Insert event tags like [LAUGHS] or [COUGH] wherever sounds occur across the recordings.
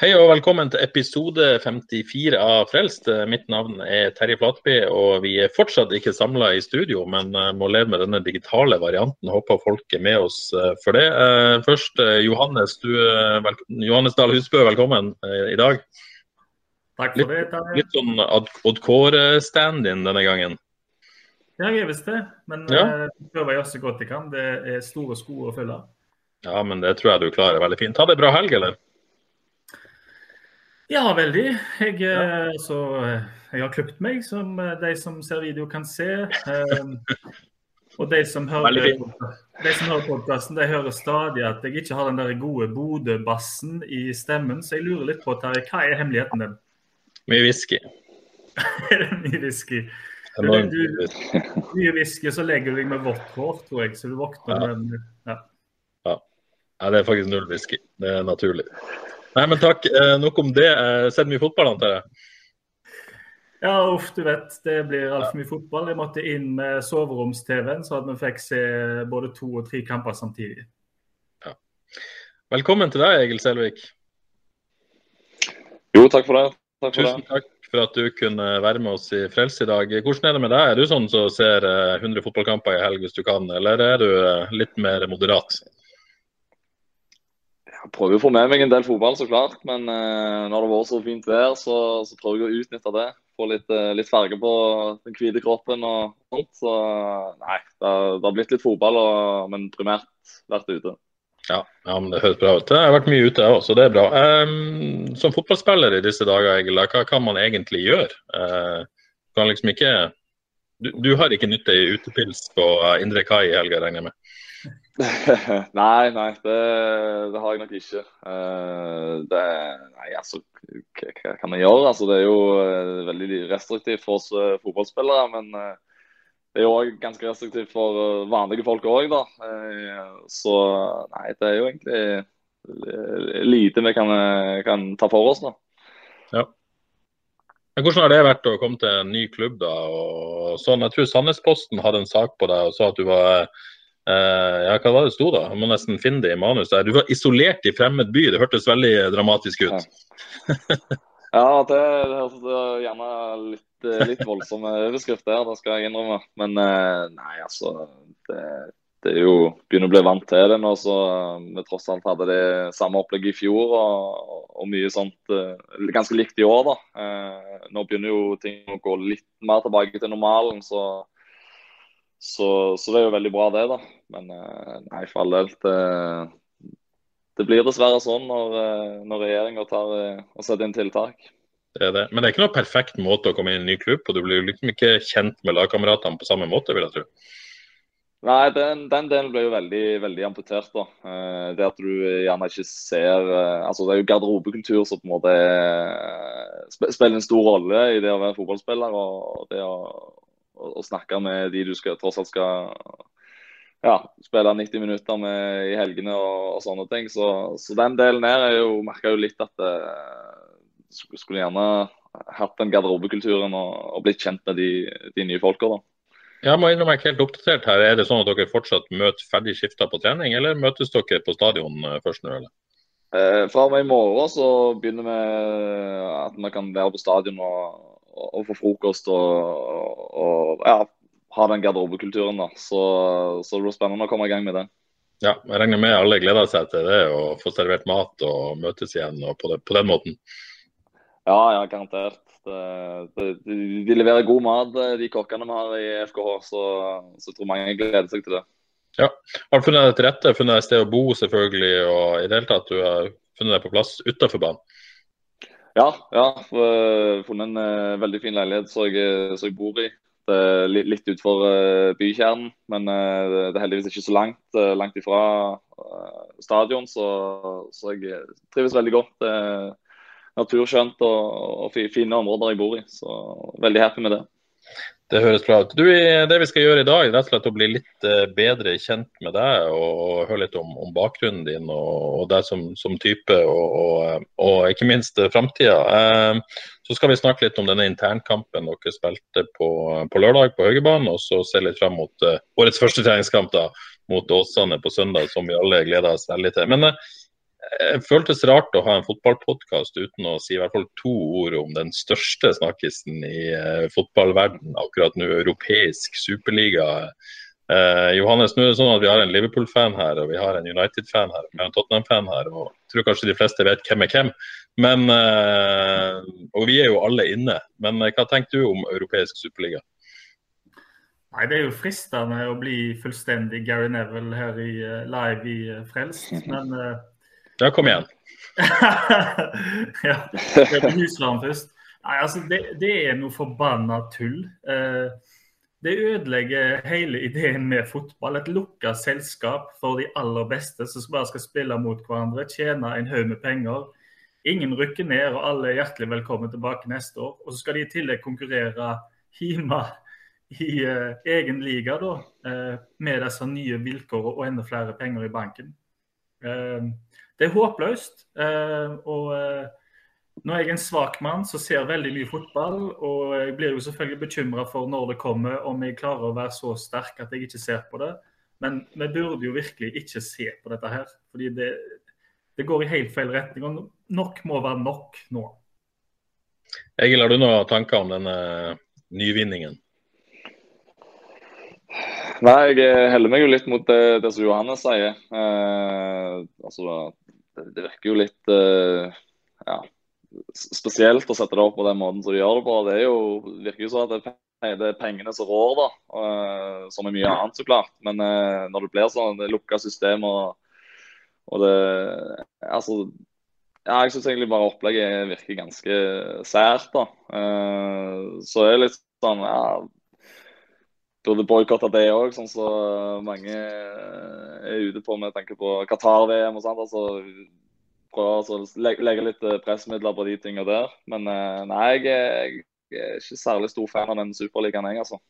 Hei og velkommen til episode 54 av Frelst. Mitt navn er Terje Flatby, og vi er fortsatt ikke samla i studio, men eh, må leve med denne digitale varianten. Håper folk er med oss eh, for det. Eh, Først Johannes, du, Johannes Dahl Husbø, velkommen i dag. Takk for det. Terje. Litt sånn Odd Kåre-stand-in denne gangen. Ja, jeg visst det. Men Ja. jeg prøver så godt jeg kan. Det er store sko å følge. Ja, men det tror jeg du klarer veldig fint. Ta det bra helg, eller? Ja, veldig. Jeg, ja. så, eh, jeg har klipt meg, som eh, de som ser video kan se. Eh, og de som hører, de som hører podkasten, de hører stadig at jeg ikke har den der gode Bodø-bassen i stemmen. Så jeg lurer litt på, Terje, hva er hemmeligheten din? Mye whisky. [LAUGHS] Mye whisky? Du- mye whisky. så legger du deg med vått hår, tror jeg. Så du våkner Ja. med ja. Ja, det er faktisk null whisky. Det er naturlig. Nei, men takk. Eh, nok om det. Eh, Sett mye fotball, antar jeg. Ja, uff, du vet. Det blir altfor mye fotball. Jeg måtte inn med soveroms-TV-en, så at vi fikk se både to og tre kamper samtidig. Velkommen til deg, Egil Selvik. Jo, takk for det. Takk for Tusen takk for at du kunne være med oss i Frelse i dag. Hvordan er det med deg? Er du sånn som ser eh, 100 fotballkamper i helg hvis du kan, eller er du eh, litt mer moderat? Jeg prøver å få med meg en del fotball, så klart. Men eh, når det har vært så fint vær, så, så prøver jeg å utnytte det. Få litt, eh, litt farge på den hvite kroppen og sånt. Så nei, det, det har blitt litt fotball, og, men primært vært ute. Ja, ja, men det høres bra ut. Jeg har vært mye ute, jeg også, så det er bra. Um, som fotballspiller i disse dager, Egil, hva kan man egentlig gjøre? Uh, kan liksom ikke du, du har ikke nytte i utepils på eh, Indre Kai i helga, regner jeg med? [LAUGHS] nei, nei, det, det har jeg nok ikke. Eh, det, nei, altså, hva, kan man gjøre? Altså, det er jo eh, veldig restriktivt for oss eh, fotballspillere. Men det er jo òg ganske restriktivt for vanlige folk òg, da. Så nei, det er jo egentlig lite vi kan, kan ta for oss, da. Men Hvordan har det vært å komme til en ny klubb? da? Og sånn, jeg tror Sandnesposten hadde en sak på deg og sa at du var ja, Hva var det sto da? Jeg må nesten finne det i manus. der. Du var isolert i fremmed by. Det hørtes veldig dramatisk ut. Ja, det, høres eh, gjerne litt, eh, litt voldsom overskrift der, det skal jeg innrømme. Men eh, nei, altså det, det er jo begynner å bli vant til det nå. Så eh, vi tross alt hadde det samme opplegget i fjor og, og mye sånt eh, ganske likt i år, da. Eh, Nå begynner jo ting å gå litt mer tilbake til normalen, så, så, så det er jo veldig bra, det, da. Men eh, nei, for all del. Det, det blir dessverre sånn når, eh, når regjeringa tar eh, setter inn tiltak. Det er det. Men det er ikke noe perfekt måte å komme inn i en ny klubb på. Du blir liksom ikke kjent med lagkameratene på samme måte, vil jeg tro. Nei, den, den delen ble jo veldig, veldig amputert. da. Det at du gjerne ikke ser altså Det er jo garderobekultur som på en måte er- spiller en stor rolle i det å være fotballspiller. Og det å, å, å snakke med de du skal, tross alt skal ja, spille 90 minutter med i helgene og, og sånne ting. Så, så den delen her er jo, merka jo litt at det, skulle gjerne hatt den garderobekulturen og, og blitt kjent med de, de nye folka. da. Jeg må innrømme jeg er helt oppdatert her. Er det sånn at dere fortsatt møter ferdig skifta på trening, eller møtes dere på stadion eh, først nå? eller? Eh, fra og med i morgen så begynner vi at vi kan være på stadion og, og, og få frokost og, og ja, ha den garderobekulturen. da. Så, så det blir spennende å komme i gang med det. Ja, jeg regner med alle gleder seg til det, å få servert mat og møtes igjen og på, det, på den måten. Ja, ja, garantert. De, de leverer god mat, de kokkene vi har i FKH, så, så jeg tror mange gleder seg til det. Ja, Har du funnet deg til rette, funnet et sted å bo selvfølgelig, og i det hele tatt du har funnet deg på plass utenfor banen? Ja, ja. eh, Funnet en eh, veldig fin leilighet som jeg, som jeg bor i. Det litt, litt utenfor bykjernen. Men det er heldigvis ikke så langt, langt ifra stadion, så, så, jeg trives veldig godt. Det er naturskjønt og, og fine områder jeg bor i, så veldig happy med det. Det høres bra ut. Du, det vi skal gjøre i dag, rett og slett å bli litt eh, bedre kjent med deg og, og høre litt om, om, bakgrunnen din og, og deg som, som, type, og, og ikke minst eh, framtida. Eh, så skal vi snakke litt om denne internkampen dere spilte på, på lørdag på Høgebanen, og så se litt fram mot årets første treningskamp da, mot Åsane på søndag, som vi alle gleder oss veldig til. Men uh, det føltes rart å ha en fotballpodkast uten å si i hvert fall to ord om den største snakkisen i uh, fotballverden akkurat nå, europeisk superliga. Eh, Johannes, nå er det sånn at vi har en Liverpool-fan her, og vi har en United-fan her, og vi har en Tottenham-fan her. og jeg tror kanskje de fleste vet hvem er hvem. Men, eh, og vi er jo alle inne. Men hva tenker du om europeisk superliga? Nei, Det er jo fristende å bli fullstendig Gary Neville her i, live i Frelst, [LAUGHS] men ja, kom igjen. [LAUGHS] ja, det på Husland først. Nei, altså, det, det er noe forbanna tull. Eh, det ødelegger hele ideen med fotball. Et lukka selskap for de aller beste som bare skal spille mot hverandre, tjene en haug med penger. Ingen rykker ned, og alle er hjertelig velkommen tilbake neste år. Og så skal de i tillegg konkurrere hjemme i uh, egen liga da, uh, med disse nye vilkår og enda flere penger i banken. Uh, det er håpløst. Eh, og eh, nå er jeg en svak mann som ser veldig mye fotball, og jeg blir jo selvfølgelig bekymra for når det kommer, om jeg klarer å være så sterk at jeg ikke ser på det. Men vi burde jo virkelig ikke se på dette her. fordi det, det går i helt feil retning. og Nok må være nok nå. Egil, har du noen tanker om denne nyvinningen? Nei, jeg heller meg jo litt mot det, det som Johannes sier. Eh, altså, det virker jo litt uh, ja, spesielt å sette det opp på den måten som de gjør det på. Det er jo, virker jo sånn at det, det er pengene som rår, da, uh, som er mye annet, så klart. Men uh, når det blir sånn lukka system og, og det Altså, ja, jeg syns egentlig bare opplegget virker ganske sært, da. så er det litt sånn ja, burde boikotta det òg, sånn som så mange er ute på med tanke på Qatar-VM og sånt. altså Prøve å legge litt eh, pressmidler på de tingene der. Men eh, nei, jeg, er ikke særlig stor fan av den superligaen, jeg, altså.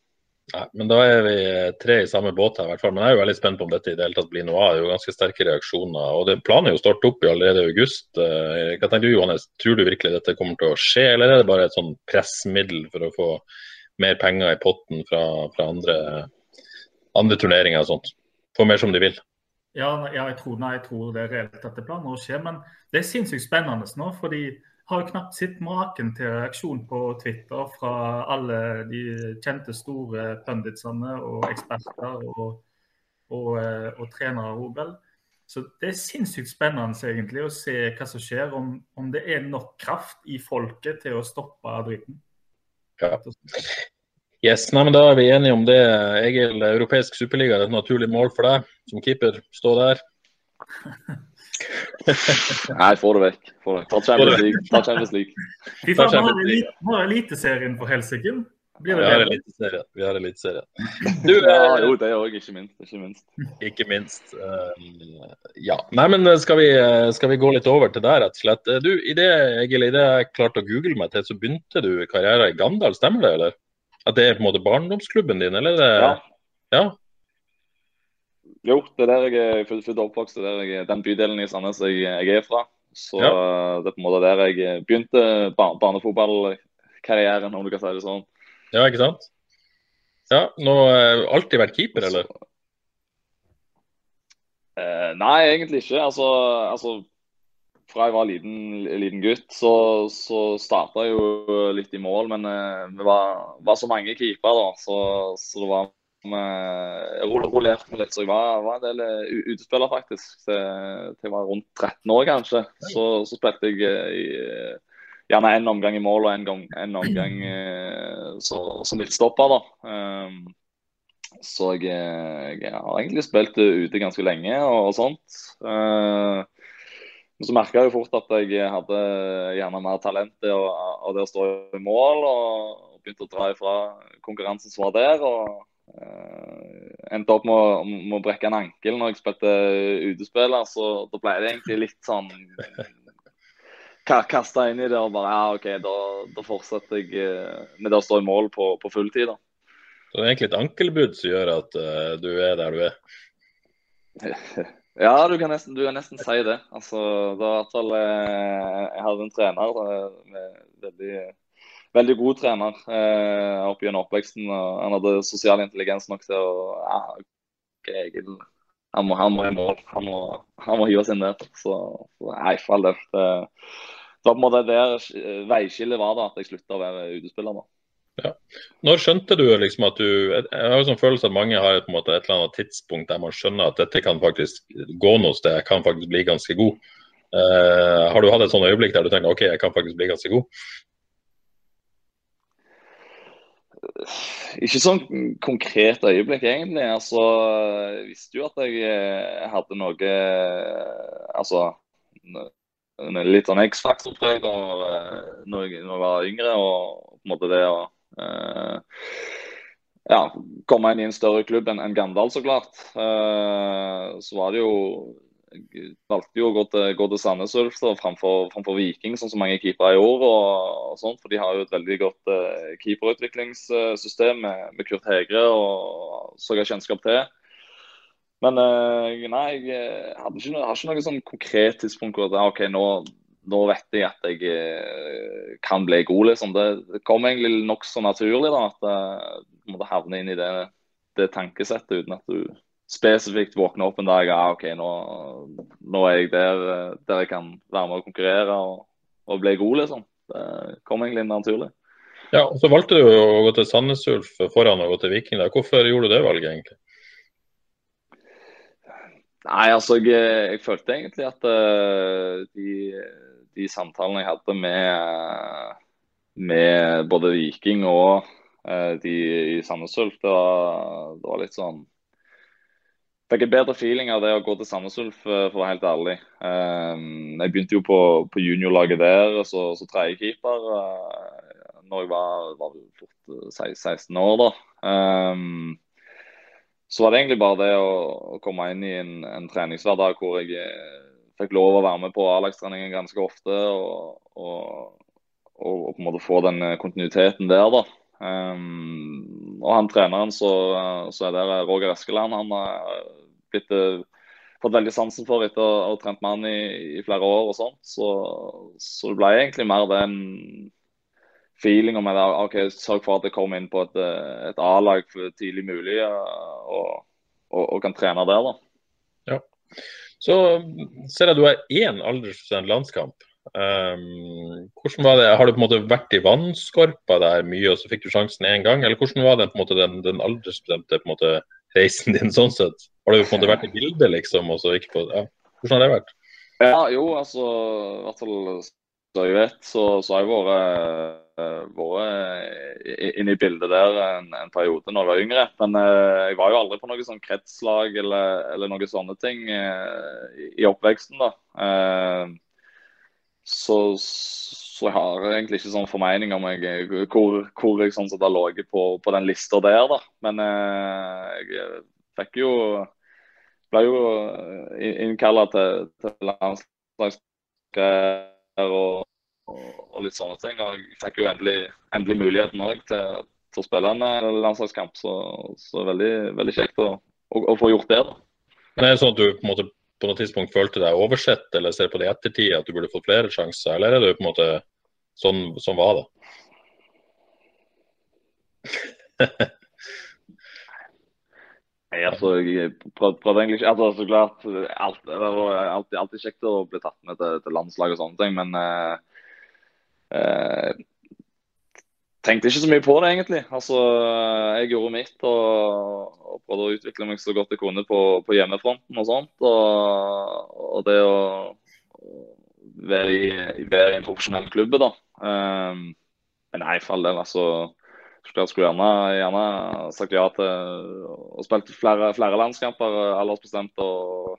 Nei, men Da er vi tre i samme båt her, i hvert fall. Men jeg er jo veldig spent på om dette i det hele tatt blir noe av. Det er jo ganske sterke reaksjoner. og det Planen er jo å starte opp i allerede i august. Eh, hva tenker du, Johannes? Tror du virkelig dette kommer til å skje, eller er det bare et sånn pressmiddel for å få mer penger i potten fra, fra andre, andre, turneringer og sånt. Få mer som de vil. Ja, ja jeg, tror, nei, jeg, tror, det er reelt at det planer å skje. Men det er sinnssykt spennende nå. For de har jo knapt sett maken til reaksjon på Twitter fra alle de kjente store punditsene og eksperter og, og, eh, og trenere òg, Så det er sinnssykt spennende egentlig å se hva som skjer, om, om det er nok kraft i folket til å stoppe dritten. Ja. Yes, nei, men Da er vi enige om det. Egil, europeisk superliga er et naturlig mål for deg som keeper. Stå der. [LAUGHS] Nei, få det vekk. Få det. Ta Champions League. Ta Champions League. Fy faen, har Eliteserien på helsike. Vi har Eliteserien. Vi har Eliteserien. [LAUGHS] Du, ja, eh, jo, det òg, ikke minst. Ikke minst. Ikke minst. Uh, ja. Nei, men eh, skal vi, skal vi, gå litt over til deg, rett og slett. Du, i det, Egil, i det jeg klarte å google meg til, så begynte du karrieren i Gandal, stemmer det, eller? At det er på en måte barndomsklubben din, eller? Ja. ja. Jo, det er der jeg er født og oppvokst. Det er den bydelen i Sandnes jeg, jeg er fra. Så ja. det er på en måte der jeg begynte barnefotballkarrieren, om du kan si det sånn. Ja, ikke sant? Ja, nå uh, Alltid vært keeper, eller? Uh, nei, egentlig ikke. Altså, altså, fra jeg var liten, liten gutt, så, så starta jeg jo litt i mål. Men uh, vi var, var, så mange keepere, da, så, så det var jeg rullerte meg litt, så jeg var, var en del utespiller faktisk. Til, til jeg var rundt 13 år, kanskje. Så, så spilte jeg i gjerne en omgang i mål og en, omgang [CLEARS THROAT] eh, så, som midtstopper. da. Um, så jeg, jeg, har egentlig spilt ute ganske lenge og, og sånt. Uh, men så merka jeg jo fort at jeg hadde gjerne mer talent av det å stå i mål. og begynte å dra ifra konkurransen som var der. og uh, Endte opp med å, med å, brekke en ankel når jeg spilte utespiller. Så da ble det egentlig litt sånn Kasta inn i det og bare ja, OK, da, da fortsetter jeg uh, med det å stå i mål på, på fulltid. da. Så det er egentlig et ankelbud som gjør at uh, du er der du er? [LAUGHS] Ja, du kan nesten, du kan nesten si det. Altså, det var i hvert fall eh, Jeg hadde en trener, med veldig, veldig god trener eh, opp gjennom oppveksten. og Han hadde sosial intelligens nok til å ja, okay, han, må, han må i mål. Han må, han må hive oss inn der. Så, så nei, for all del. Det, det var på en måte der veiskillet var, da, at jeg slutta å være utespiller. da. Ja. Når skjønte du liksom at du Jeg har jo sånn følelse at mange har et, måte, et eller annet tidspunkt der man skjønner at dette kan faktisk gå noe sted, jeg kan faktisk bli ganske god. Uh, har du hatt et sånt øyeblikk der du tenker OK, jeg kan faktisk bli ganske god? Ikke sånn konkret øyeblikk, egentlig. Altså, jeg visste jo at jeg eh, hadde noe Altså litt sånn X-faktor-preg når jeg var yngre. og på en måte det å Eh, ja, komme inn i en større klubb enn en Gandal, så klart. Eh, så var det jo jeg valgte jo å gå til, gå til Sandnes Ulf framfor, framfor, Viking, sånn som mange keepere i år. Og, og sånt, for De har jo et veldig godt uh, keeperutviklingssystem med, med, Kurt Hegre og så jeg kjennskap til. Men uh, nei, jeg hadde ikke, har ikke noe sånn konkret tidspunkt hvor det, OK, nå, nå vet jeg at jeg eh, kan bli god. liksom. Det, det kom egentlig nokså naturlig da, at eh, måtte havne inn i det, det, tankesettet uten at du spesifikt våkner opp en dag ja, OK, nå, nå er jeg der, eh, der, jeg kan være med og konkurrere og, og bli god. liksom. Det kom egentlig naturlig. Ja, og Så valgte du å gå til Sandnes Ulf foran å gå til Viking. Da. Hvorfor gjorde du det valget, egentlig? Nei, altså jeg, jeg følte egentlig at uh, de de samtalene jeg hadde med, med både Viking og uh, de i Sandnes Ulf, det, det, var litt sånn Fikk en bedre feeling av det å gå til Sandnes Ulf, for å være helt ærlig. Um, jeg begynte jo på, på juniorlaget der, så, så tredjekeeper uh, når jeg var, var 16 år. da. Um, så var det egentlig bare det å, å komme inn i en, en treningshverdag hvor jeg fikk lov å være med på A-lagstreningen ganske ofte. Og, og, og, på en måte få den eh, kontinuiteten der, da. Um, og han treneren så er der, Roger Eskeland, han har blitt, fått veldig sansen for etter å ha trent med han i, i, flere år. og sånt. Så, så, det ble egentlig mer den feeling med det. OK, sørg for at jeg kommer inn på et, et A-lag tidlig mulig og, og, og, kan trene der. da. Ja. Så ser jeg du har én aldersbestemt landskamp. Um, hvordan var det? Har du på en måte vært i vannskorpa der mye, og så fikk du sjansen én gang? Eller hvordan var det, på en måte, den, den aldersbestemte på en måte, reisen din sånn sett? Har du på en måte vært i bildet, liksom? og så ikke på, ja. Hvordan har det vært? Ja, jo, altså i hvert fall så jeg vet, så, så har jeg vært Eh, vært eh, inne i bildet der en, en, periode når jeg var yngre. Men uh, jeg var jo aldri på noe sånn kretslag eller, eller noen sånne ting uh, i, oppveksten. da. Så, så, jeg har egentlig ikke sånn formening om jeg, hvor, hvor, jeg sånn sett har ligget på, på, den lista der. da. Men jeg fikk jo ble jo innkalla til, til landslagsgreier og og, litt sånne ting. Og jeg fikk jo endelig, endelig muligheten òg til, til, å spille en eh, landslagskamp, så, så veldig, veldig kjekt å, å, å, få gjort det. Men er det sånn at du på, en måte, på noe tidspunkt følte deg oversett, eller ser på det i ettertid at du burde fått flere sjanser, eller er det på en måte sånn sånn var det? [LAUGHS] Nei, altså, jeg prøvde egentlig ikke altså, så klart, alt, Det var alltid, alltid kjekt å bli tatt med til, til landslag og sånne ting, men eh, Eh, tenkte ikke så mye på det, egentlig. Altså, jeg gjorde mitt og, og prøvde å utvikle meg så godt jeg kunne på, på hjemmefronten og sånt. Og, og det å være i, være i en profesjonell klubb, da. Eh, men nei, for all del, altså. Jeg skulle gjerne, gjerne sagt ja til å spille flere, flere landskamper aldersbestemt og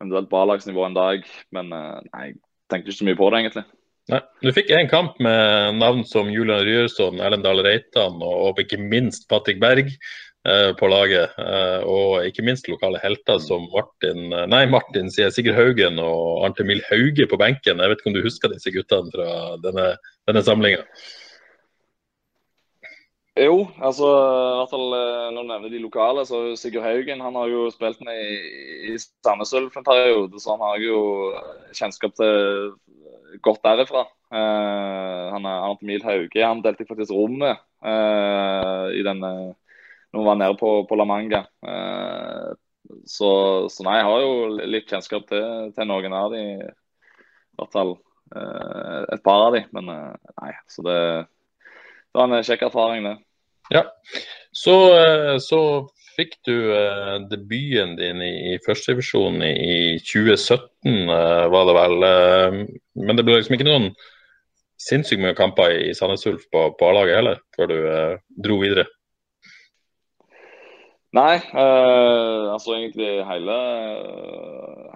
eventuelt på A-lagsnivå en dag. Men nei, jeg tenkte ikke så mye på det, egentlig. Nei, Du fikk en kamp med navn som Julian Ryerson, Erlend Dahl Reitan og ikke minst Patrick Berg eh, på laget. Eh, og ikke minst lokale helter som Martin nei Martin sier Sigurd Haugen og Arnt Emil Hauge på benken. Jeg vet ikke om du husker disse guttene fra denne, denne samlinga? Jo, altså i hvert fall eh, når du nevner de lokale, så Sigurd Haugen han har jo spilt med i, i Sandnes Ulf en periode, så han har jo kjennskap til godt derifra. Uh, han er Arnt Hauge. Han delte faktisk rommet uh, i denne når han var nede på, på La Manga. Uh, så, så, nei, jeg har jo litt kjennskap til, til noen av de, i hvert fall et par av de. Men nei, så det, det var en kjekk erfaring, det. Ja, så, så fikk du eh, debuten din i, i førstedivisjon i, i 2017, eh, var det vel. Eh, men det ble liksom ikke noen sinnssykt mye kamper i, i Sandnes Ulf på, på A-laget heller, før du eh, dro videre? Nei, altså egentlig hele,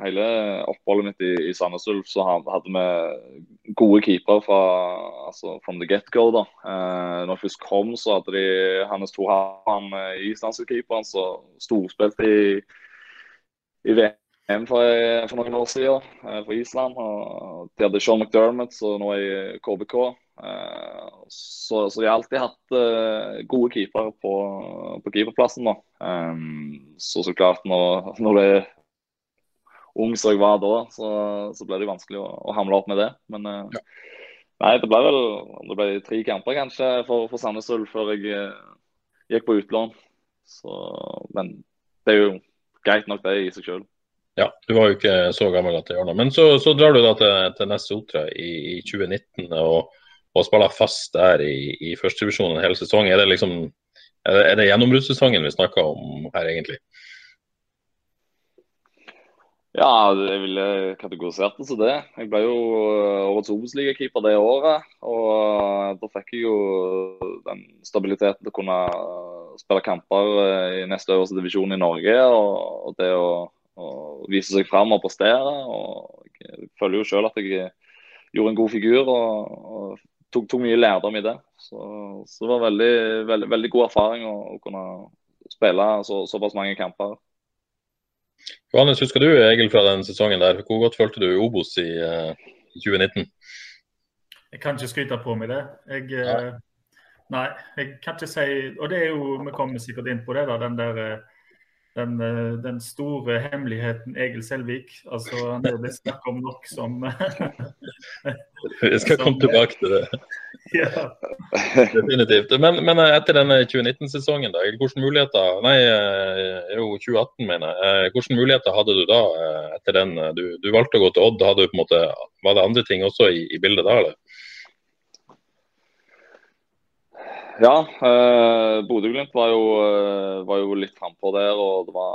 hele oppholdet mitt i, i Sandnes Ulf så hadde vi gode keepere fra altså from the get-go. da. Eh, når jeg først kom, så hadde de Hannes Thorhavn, islandske keeperen, som storspilte i, i VM for, for, noen år siden eh, for Island. Og de hadde Sean McDermott, som nå er i KBK. Eh, så, så, de har alltid hatt eh, gode keepere på, på keeperplassen. da. Um, så så klart, når, når det er ung som jeg var da, så, så ble det vanskelig å, å, hamle opp med det. Men uh, ja. nei, det ble vel det ble tre kamper kanskje for, for Sandnes Ulf før jeg uh, gikk på utlån. Så, men det er jo greit nok det i seg sjøl. Ja, du var jo ikke så gammel at det gjør noe. Men så, så drar du da til, til neste Otra i, i 2019. og og spiller fast der i, i førstedivisjon en hel sesong. Er det liksom er det, det gjennombruddssesongen vi snakker om her, egentlig? Ja, jeg ville kategorisert det som det. Jeg ble jo eh, årets Obos-ligakeeper det året. Og eh, da fikk jeg jo den stabiliteten til å kunne spille kamper eh, i neste øverste divisjon i Norge. Og, det å, å vise seg fram og prestere. Og jeg føler jo sjøl at jeg gjorde en god figur. og, og tok, tok, mye lærdom i det. Så, så det var veldig, veldig, veldig god erfaring å, å kunne spille så, såpass mange kamper. Johannes, husker du Egil fra den sesongen der? Hvor godt følte du i Obos i uh, 2019? Jeg kan ikke skryte på meg det. Jeg. Uh, nei. jeg kan ikke si Og det er jo, vi kommer sikkert inn på det, da, den der uh, den, eh, den, store hemmeligheten Egil Selvik. Altså, han er blitt snakket om nok som [LAUGHS] Vi skal komme tilbake til det. [LAUGHS] ja. Definitivt. Men, men, eh, etter denne 2019-sesongen, da, hvilke muligheter Nei, eh, jo 2018, mener jeg. Hvilke muligheter hadde du da etter den? Du, du valgte å gå til Odd. Hadde du på en måte, var det andre ting også i, i bildet da, eller? Ja, eh, Bodø-Glimt var, eh, var, jo litt frampå der. og Det var,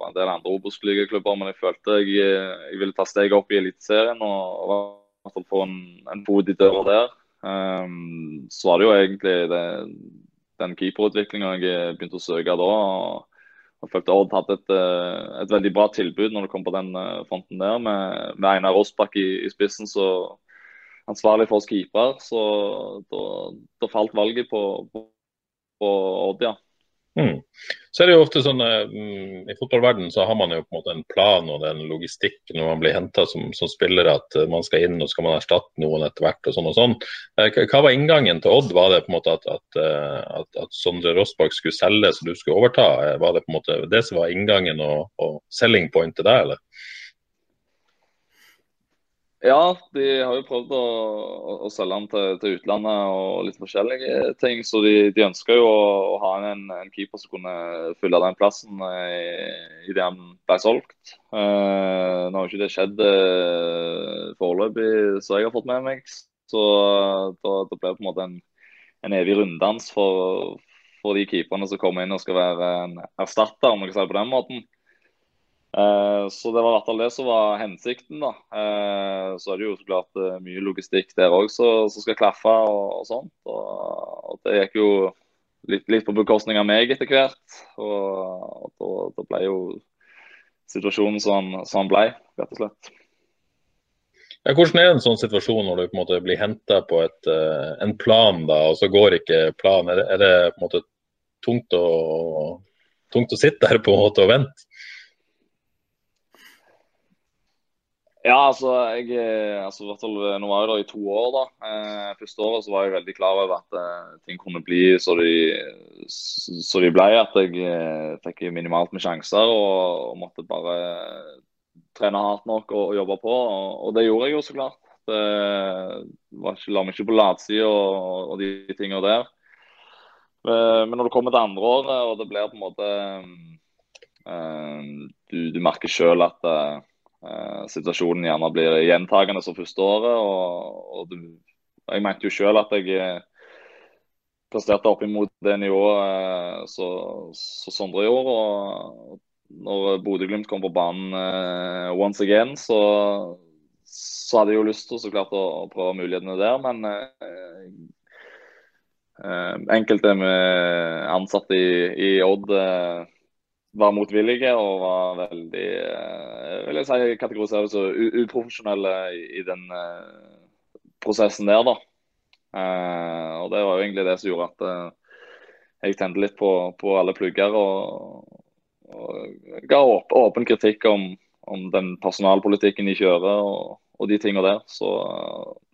var en del andre Obos-ligaklubber, men jeg følte jeg, jeg, ville ta steget opp i Eliteserien og, og få en, en fot i døra der. Um, så var det jo egentlig det, den keeperutviklinga jeg begynte å søke da. og jeg følte Odd hadde et, eh, et, veldig bra tilbud når det kom på den fronten der, med, med Einar Rossbakk i, i spissen. så ansvarlig for oss keeper, så da, da, falt valget på, på, på Odd, ja. Mm. Så er det jo ofte sånn mm, I fotballverdenen så har man jo på en måte en plan og en logistikk når man blir henta som, som, spiller, at eh, man skal inn og skal man erstatte noen etter hvert. og sånn og sånn. Eh, hva var inngangen til Odd? Var det på en måte at, at, eh, at, at Sondre Rossbakk skulle selge så du skulle overta? Var det på en måte det som var inngangen og, og selling point til deg, eller? Ja, de har jo prøvd å, å selge den til, til, utlandet og litt forskjellige ting. Så de, de ønsker jo å, å ha en, en, keeper som kunne fylle den plassen eh, i, det han ble solgt. Eh, nå har jo ikke det skjedd uh, foreløpig, så jeg har fått med meg. Så da, det blir på en måte en, en evig runddans for, for de keeperne som kommer inn og skal være en erstatter, om jeg kan si det på den måten. Eh, så det var i hvert fall det som var hensikten. da. Eh, så er det jo så klart eh, mye logistikk der òg som skal klaffe og, og sånt. Og, og, det gikk jo litt, litt på bekostning av meg etter hvert. Og, og da ble jo situasjonen som den ble, rett og slett. Ja, hvordan er en sånn situasjon når du på en måte blir henta på et, en plan, da, og så går ikke planen? Er, er, det på en måte tungt å, tungt å sitte der på en måte og vente? Ja, altså, jeg, eh, altså hvert fall, Nå var jeg der i to år. da. Eh, første året så var jeg veldig klar over at eh, ting kunne bli så de, så de ble. At jeg eh, fikk minimalt med sjanser og, og, måtte bare trene hardt nok og, og jobbe på. Og, og, det gjorde jeg jo så klart. Det var ikke, la meg ikke på latsida og, og, de tingene der. Eh, men når du kommer til andre året, og det blir på en måte eh, du, du merker sjøl at situasjonen gjerne blir gjentagende som første året. og, og Jeg mente jo selv at jeg eh, presterte opp imot det nivået uh, som Sondre gjorde. og Når Bodø-Glimt kom på banen uh, once again, så, så, hadde jeg jo lyst til så klart å, å prøve mulighetene der. Men enkelte med ansatte i, i Odd var motvillige og var veldig eh, vil jeg si, kategorisert som uprofesjonelle i, den uh, prosessen der. da. Uh, og Det var jo egentlig det som gjorde at jeg tente litt på, på alle plugger og, og ga åp, åpen kritikk om, om, den personalpolitikken de kjører og, og de tingene der. Så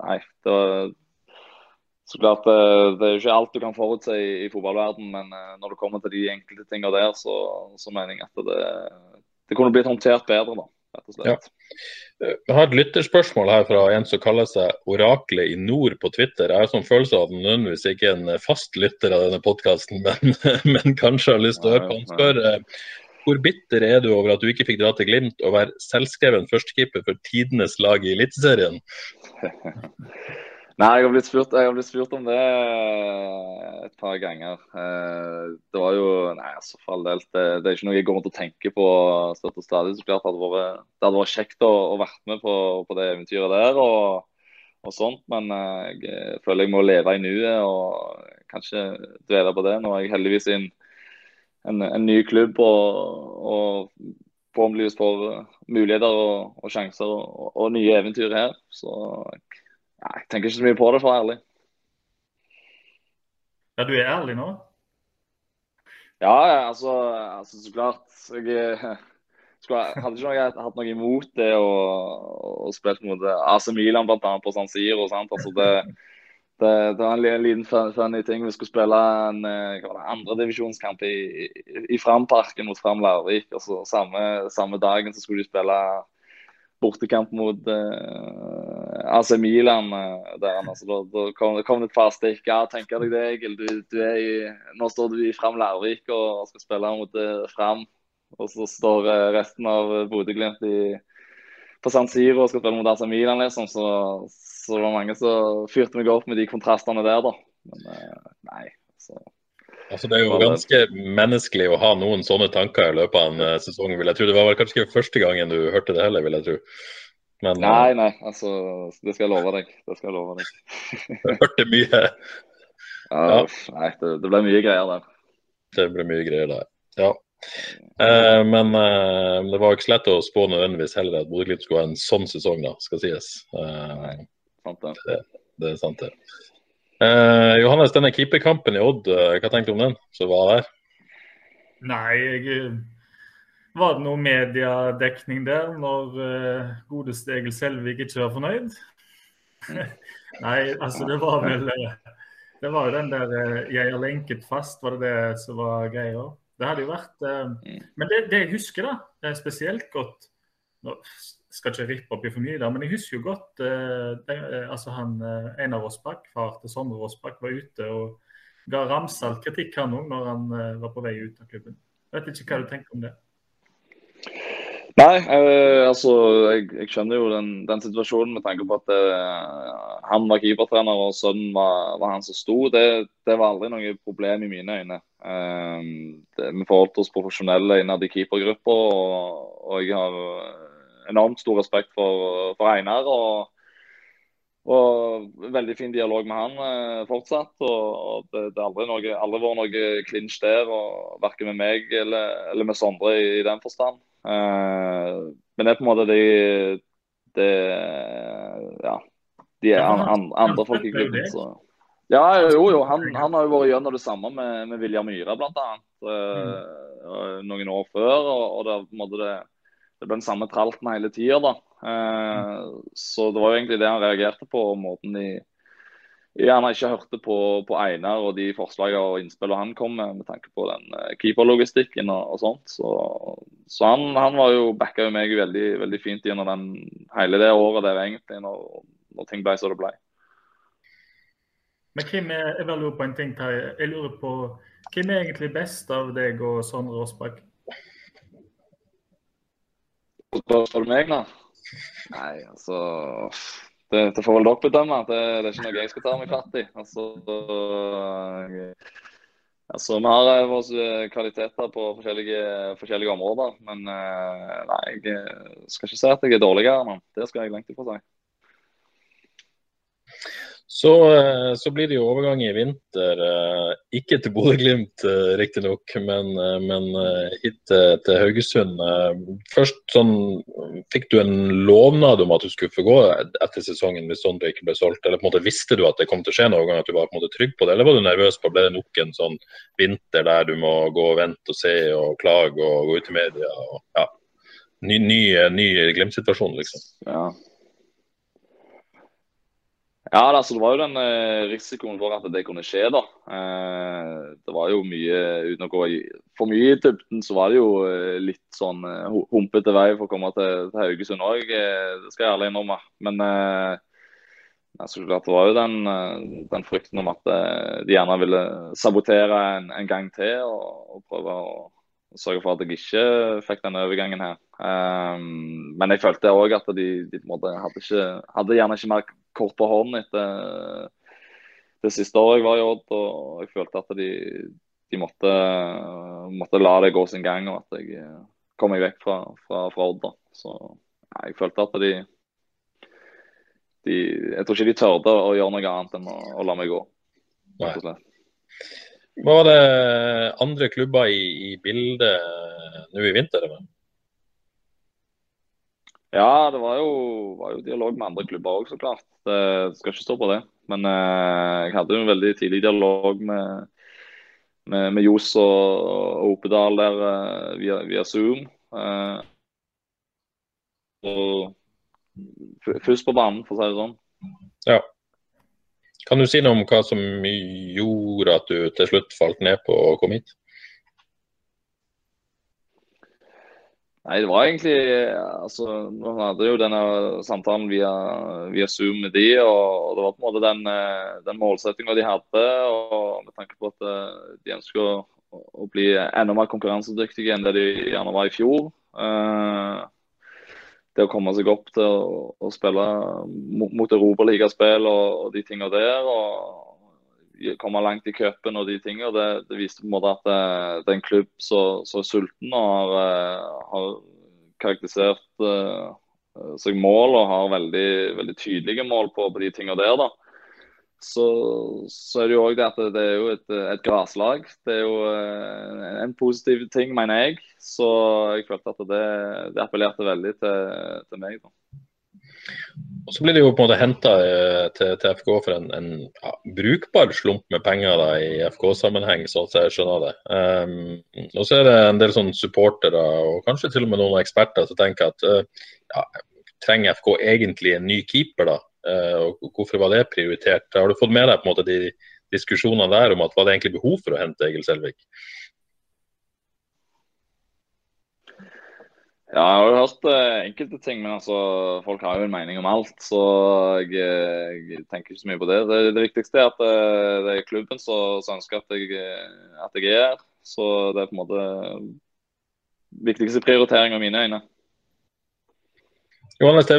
nei, det var så klart, eh, Det er jo ikke alt du kan forutse i, i fotballverden, men eh, når det kommer til de enkelte tingene der, så, så mener jeg at det, det kunne blitt håndtert bedre. da, rett og slett. Ja. Jeg har et lytterspørsmål her fra en som kaller seg Oraklet i nord på Twitter. Jeg har sånn følelse av at han nødvendigvis ikke er en fast lytter av denne podkasten, [LAUGHS] men, men, kanskje har lyst til å høre på. Han spør eh, hvor bitter er du over at du ikke fikk dra til Glimt og være selvskreven førstekeeper for tidenes lag i Eliteserien? [LAUGHS] Nei, jeg har, blitt spurt, jeg har blitt spurt om det eh, et par ganger. Eh, det var jo Nei, altså for all del. Det, det, er ikke noe jeg går rundt og tenker på støtt og stadig. Så klart hadde vært, det hadde vært kjekt å, å vært med på, på, det eventyret der og, og sånt. Men eh, jeg føler jeg må leve i nuet og kanskje dvele på det. Nå er jeg heldigvis i en, en, en ny klubb og, og forhåpentligvis får muligheter og, og sjanser og, nye eventyr her. Så tenker ikke så mye på det, for å være ærlig. Ja, du er ærlig nå? Ja, altså, altså så klart. Jeg skulle, hadde ikke noe, hatt noe imot det å, å spille mot AC Milan blant annet på San Siro. Altså, det, det, det, var en liten funny ting. Vi skulle spille en eh, andredivisjonskamp i, i, i Framparken mot Fram Larvik. Altså, samme, samme dagen så skulle de spille bortekamp mot uh, AC Milan. Uh, der, [LAUGHS] altså, da, da kom, kom, det et par stikk. Ja, tenker deg det, Egil. Du, du er i, nå står du i Fram Larvik og skal spille mot uh, Fram. Og så står uh, resten av Bodø-Glimt på San Siro og skal spille mot AC Milan. liksom, så, så var mange som fyrte meg opp med de kontrastene der, da. Men nei. så... Altså, det er jo ganske menneskelig å ha noen sånne tanker i løpet av en uh, sesong. vil jeg tro. Det var kanskje ikke første gangen du hørte det heller, vil jeg tro. Men, uh, nei, nei. altså, Det skal jeg love deg. Det skal jeg love deg. [LAUGHS] jeg hørte mye. Ja, ja. Nei, det, det, ble mye greier der. Det ble mye greier der, ja. Uh, men det var jo ikke så lett å spå nødvendigvis heller at Bodø-Glimt skulle ha en sånn sesong, da, skal sies. nei, sant det. det. Det er sant, det. Eh, Johannes, denne keeperkampen i Odd, eh, hva tenker du om den som var der? Nei, jeg, eh, var det noe mediedekning der når uh, godeste Egil Selvik ikke var fornøyd? [LAUGHS] Nei, altså det var vel Det var jo den der 'jeg er lenket fast', var det det som var greia? Det hadde jo vært uh, Men det, det, jeg husker, da, det er spesielt godt nå skal ikke rippe opp i for mye der, men jeg husker jo godt eh, det, uh, altså han Einar Rossbakk, far til Sondre Rossbakk, var ute og ga ramsalt kritikk han òg når han var på vei ut av klubben. Jeg vet ikke hva du tenker om det? Nei, altså jeg, jeg, skjønner jo den, den, situasjonen med tanke på at han var keepertrener og sønnen var, var, han som sto. Det, det, var aldri noe problem i mine øyne. Det, vi forholdt oss profesjonelle innad i keepergruppa, og, og jeg har enormt stor respekt for, for Einar. Og, og, veldig fin dialog med han eh, fortsatt. og Det, det har aldri, noe, aldri vært noe clinch der, og verken med meg eller, eller med Sondre i, i den forstand. Eh, men det er på en måte de, de ja, de er an, an, andre folk i klubben. Så. Ja, jo, jo. Han, han, har jo vært gjennom det samme med, med Viljar Myhre, bl.a. Uh, noen år før. Og, og det, det, det, ble den samme tralten hele tida. Uh, så det var jo egentlig det han reagerte på, og måten de gjerne ikke hørte på, på Einar og de forslagene og innspillene han kom med, med tanke på den uh, keeperlogistikken og, og, sånt. Så, så han, han, var jo backa meg veldig, veldig fint gjennom den, hele det året der egentlig, når, når ting ble som det ble. Men hvem er, jeg vil lure på en ting, Terje. Jeg lurer på hvem er egentlig best av deg og Sondre Aasbakk? Spør du meg, da? Nei, altså det, det, får vel dere bedømme. Det, det, er ikke noe jeg skal ta meg fatt i. Altså, altså, vi har eh, våre eh, kvaliteter på forskjellige, forskjellige områder. Men eh, nei, jeg skal ikke si at jeg er dårligere nå. Det skal jeg langt ifra si. Så, eh, så, blir det jo overgang i vinter, eh, ikke til Bodø-Glimt eh, riktignok, men, men hit til Haugesund. Først sånn, Fikk du en lovnad om at du skulle få gå etter sesongen hvis Sondre ikke ble solgt? Eller på en måte visste du at det kom til å skje noen gang, at du var på en måte trygg på det? Eller var du nervøs på ble det nok en sånn vinter der du må gå og vente og se og klage og gå ut i media? og ja, Ny, ny, ny Glimt-situasjon, liksom? Ja. Ja, altså, det var jo den eh, risikoen for at det kunne skje. da. Eh, det var jo mye, Uten å gå for mye i dybden, så var det jo eh, litt sånn humpete vei for å komme til, til Haugesund òg. Det skal jeg ærlig innrømme. Men altså, det var jo den, den, frykten om at de gjerne ville sabotere en, en gang til og, og, prøve å sørge for at jeg ikke fikk denne overgangen her. men jeg følte òg at de, de hadde, ikke, hadde gjerne ikke mer kort på hånden etter det siste året jeg var i Odd. Og jeg følte at de, de måtte, måtte, la det gå sin gang, og at jeg eh, kom meg vekk fra, fra, fra Odd. Da. Så ja, jeg følte at de, de, Jeg tror ikke de tørde å gjøre noe annet enn å, å la meg gå. Hva var det andre klubber i, i bildet nå i vinter? Eller? Ja, det var jo, var jo dialog med andre klubber òg, så klart. Det skal ikke stå på det. Men eh, jeg hadde jo en veldig tidlig dialog med, med, med Johs og, og Opedal der eh, via, via, Zoom. Eh, og først på banen, for å si det sånn. Ja. Kan du si noe om hva som gjorde at du til slutt falt ned på å komme hit? Nei, det var egentlig altså, Nå hadde jo denne samtalen via, via Zoom med de, og det var på en måte den, eh, den målsettinga de hadde. og Med tanke på at eh, de ønsker å, å, bli enda mer konkurransedyktige enn det de gjerne var i fjor. Uh, det å komme seg opp til å, å spille mot, europaligaspill og, og de tingene der. og komme langt i cupen og de tingene. Det, det viste på en måte at det, det er en klubb som er sulten og har, eh, har karakterisert uh, seg mål og har veldig, veldig tydelige mål på, på de tingene der. da. Så, så, er det jo òg det at det er jo et, et graslag. Det er jo uh, en positiv ting, mener jeg. Så jeg følte at det, det appellerte veldig til, til meg. da. Og Så blir det jo på en måte henta eh, til, til, FK for en, en ja, brukbar slump med penger da, i FK-sammenheng, sånn at jeg skjønner det. Um, og så er det en del sånn supportere og kanskje til og med noen eksperter som tenker at uh, ja, trenger FK egentlig en ny keeper, da? Uh, og hvorfor var det prioritert? Har du fått med deg på en måte de diskusjonene der om at var det egentlig behov for å hente Egil Selvik? Ja, jeg har jo hørt uh, enkelte ting, men altså, folk har jo en mening om alt. Så jeg, jeg tenker ikke så mye på det. Det, det viktigste er at det, det er klubben som ønsker at jeg, at jeg er her. Så det er på en måte viktigste prioritering av mine øyne. Johannes, du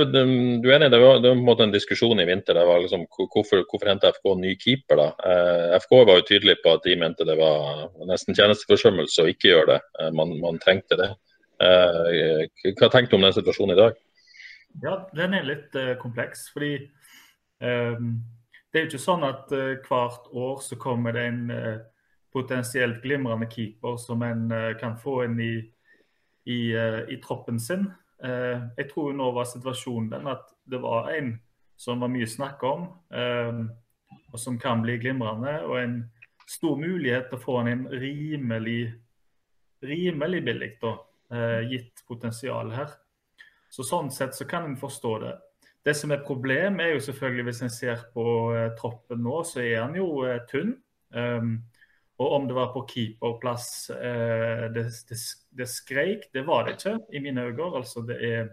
er enig, det var, det var på en måte en diskusjon i vinter. Det var liksom, hvorfor, hvorfor hente FK ny keeper? da? Eh, FK var jo tydelig på at de mente det var nesten tjenesteforsømmelse å ikke gjøre det. Eh, man, man, trengte det. Eh, hva tenker du om den situasjonen i dag? Ja, Den er litt uh, kompleks. fordi um, det er jo ikke sånn at uh, hvert år så kommer det en potensielt glimrende keeper som en kan få inn i, i, i troppen sin. Jeg tror nå var situasjonen den at det var en som var mye snakk om, eh, og som kan bli glimrende. Og en stor mulighet til å få en rimelig, rimelig billig, da, eh, gitt potensial her. Så Sånn sett så kan en forstå det. Det som er problemet, er jo selvfølgelig hvis en ser på eh, troppen nå, så er han jo eh, tynn. Og om det var på keeperplass eh, det, det, det, skreik, det var det ikke i mine øyne. Altså det er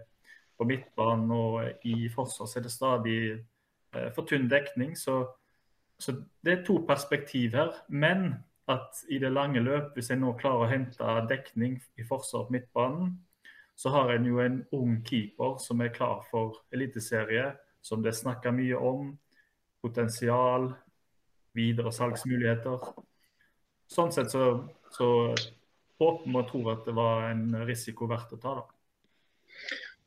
på midtbanen og i forsvar er det stadig eh, for tynn dekning. Så, så, det er to perspektiv her. Men at i det lange løp, hvis en nå klarer å hente dekning i forsvar på midtbanen, så har en jo en ung keeper som er klar for eliteserie, som det er snakka mye om. Potensial, videre salgsmuligheter. Sånn sett så, så håper vi og tror at det var en risiko verdt å ta. da.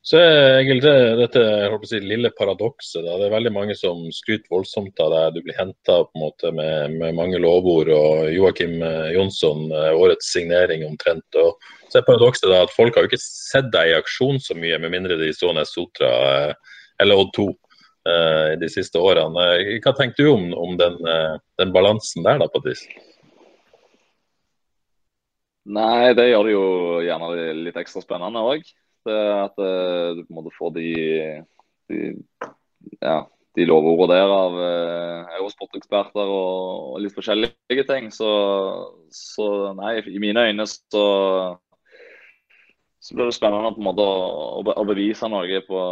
Så er egentlig dette jeg si, lille paradokset. Det er veldig mange som skryter voldsomt av deg. Du blir henta med, med, mange lovord. og Joakim eh, Jonsson, eh, årets signering omtrent. og så er paradokset at Folk har jo ikke sett deg i aksjon så mye, med mindre de så Sotra eh, eller Odd 2 de siste årene. Hva tenker du om, om den, den, balansen der, da, vis? Nei, det gjør det jo gjerne litt ekstra spennende òg. At uh, du på en måte får de, de, ja, de lovordene der av uh, eurosporteksperter og, litt forskjellige ting. Så, så, nei, i mine øyne så, så blir det spennende på en måte å, å bevise noe på,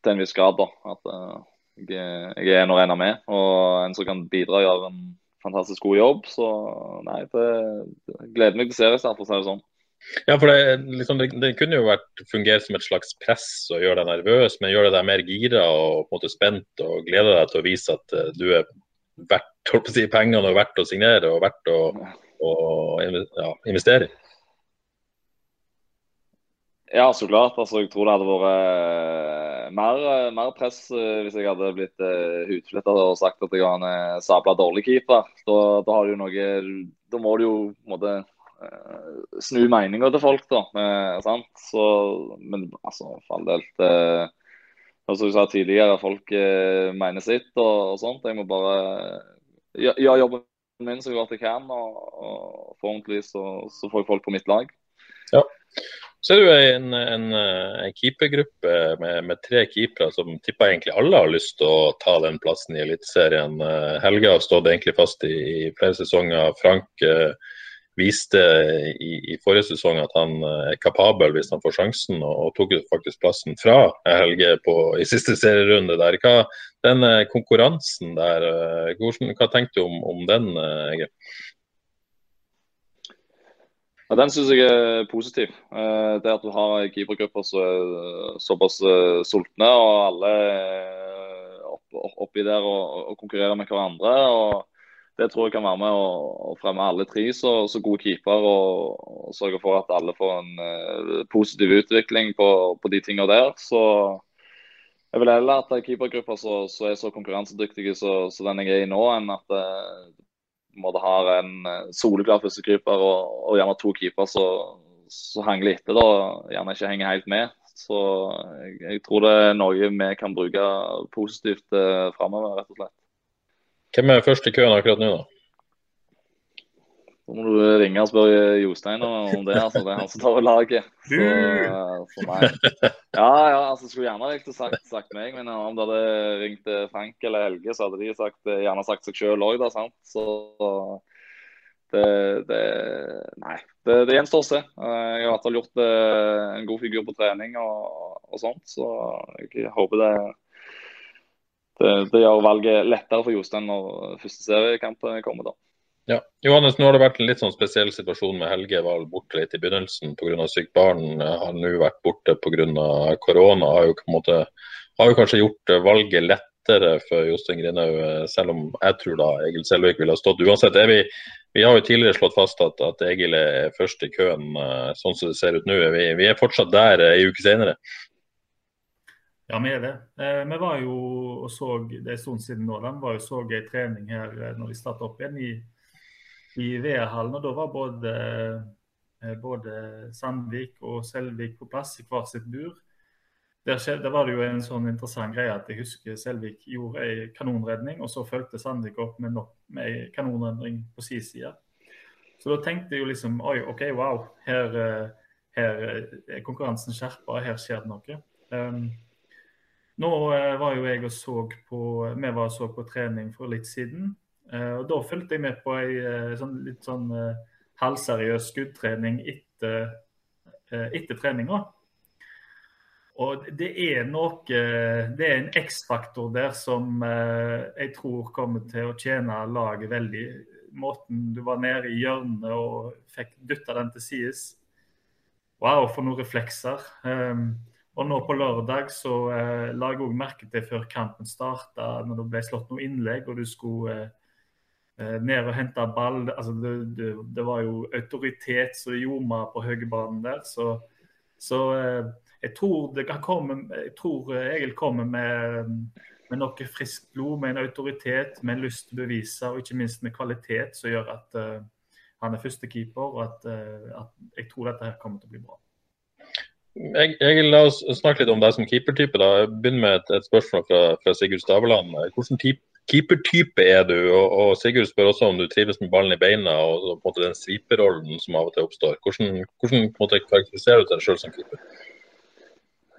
til en viss grad. da, At uh, jeg, jeg, er en å regne med, og en som kan bidra og gjøre en fantastisk god jobb. Så nei, det, det gleder meg til seriestart, for å si det sånn. Ja, for det, liksom, det, det, kunne jo vært fungert som et slags press og gjøre deg nervøs, men gjøre deg mer gira og på en måte spent og glede deg til å vise at uh, du er verdt å si, pengene og verdt å signere og verdt å, å ja, investere i. Ja, så klart. Altså, jeg tror det hadde vært uh, mer, uh, mer, press uh, hvis jeg hadde blitt uh, og sagt at jeg var en sabla dårlig keeper. Da, da, har du noe, da må du jo måtte, Eh, snu meninga til folk, da. Med? Så, men altså, for all del Som du sa tidligere, folk eh, mener sitt og, og, sånt. Jeg må bare gjøre ja, jobben min så godt jeg kan, og, og forhåpentligvis så, så, får jeg folk på mitt lag. Ja. Så er det en, en, en keepergruppe med, med, tre keepere som tipper egentlig alle har lyst til å ta den plassen i Eliteserien. Helge har stått egentlig fast i, i flere sesonger. Frank viste i, i, forrige sesong at han eh, er kapabel hvis han får sjansen, og, og tok faktisk plassen fra Helge på, i siste serierunde der. Hva, den eh, konkurransen der, eh, hvordan, hva tenkte du om, om den, Egil? Ja, Den syns jeg er positiv. Det at du har keepergrupper som er såpass sultne, og alle er oppi der og, og konkurrerer med hverandre. og det tror jeg kan være med å, fremme alle tre så, så gode keeper og, og, sørge for at alle får en positiv utvikling på, på de tingene der. Så jeg vil heller at keepergrupper så, så er så konkurransedyktige som den jeg er i nå, enn at uh, måtte har en uh, soleklar førstekeeper og, og gjerne to keeper som hangler etter da, gjerne ikke henger helt med. Så jeg, jeg, tror det er noe vi kan bruke positivt eh, framover, rett og slett. Hvem er først i køen akkurat nå, da? Så må du ringe og spørre Jostein om det. altså Det er han som tar over laget. Så, så nei. Ja, ja, altså skulle gjerne likt å sagt, sagt meg, men om det hadde ringt Frank eller Helge, så hadde de sagt, gjerne sagt seg sjøl òg, da. sant? Så det, det Nei, det, det gjenstår å se. Jeg har i hvert fall gjort eh, en god figur på trening og, og sånt, så jeg håper det det, det, gjør valget lettere for Jostein når første seriekamp kommer. da. Ja. Johannes, nå har det vært en litt sånn spesiell situasjon med Helge var borte litt i begynnelsen pga. sykt barn. Har nå vært borte pga. korona. Har jo, måte, har jo kanskje gjort valget lettere for Jostein Grinhaug, selv om jeg tror da Egil Selvik ville ha stått. Uansett er vi vi har jo tidligere slått fast at, at Egil er først i køen, eh, sånn som det ser ut nå. Vi, vi er fortsatt der ei uke senere. Ja, vi er det. Eh, vi var jo og så det en stund siden nå. De var jo så ei trening her eh, når de starta opp igjen i, i VR-hallen. og Da var både, eh, både, Sandvik og Selvik på plass i hver sitt bur. der, skjedde, var det jo en sånn interessant greie at jeg husker Selvik gjorde ei kanonredning, og så fulgte Sandvik opp med, nok, med ei kanonredning på sin side. Så da tenkte jeg jo liksom Oi, OK, wow. Her, eh, her er konkurransen skjerpa, her skjer det noe. Um, nå var jo jeg og så på Vi var og så på trening for litt siden. Uh, og Da fulgte jeg med på ei uh, sånn, litt sånn halvseriøs skuddtrening etter, etter treninga. Og det er noe Det er en X-faktor der som eh, jeg tror kommer til å tjene laget veldig. Måten du var nede i hjørnet og fikk dytta den til sides. Wow, for noen reflekser. Um, og nå på lørdag så la jeg òg merke til før kampen starta, når det ble slått noe innlegg og du skulle ned og hente ball. Altså, det, det, det, var jo autoritet som ljoma på høyrebanen der. Så, så uh, jeg tror, det kan komme, jeg tror eh, Egil kommer med, med noe friskt blod, med en autoritet, med en lyst til å bevise, og ikke minst med kvalitet, som gjør at uh, han er førstekeeper, og at, uh, at, jeg tror dette her kommer til å bli bra. Jeg, la oss snakke litt om deg som keepertype. da. Jeg begynner med et, et spørsmål fra, fra Sigurd Staveland. Hvilken keepertype er du? Og, og, Sigurd spør også om du trives med ballen i beina og, og på en måte den sviperrollen som av og til oppstår. Hvordan, hvordan måte, karakteriserer du deg selv som keeper?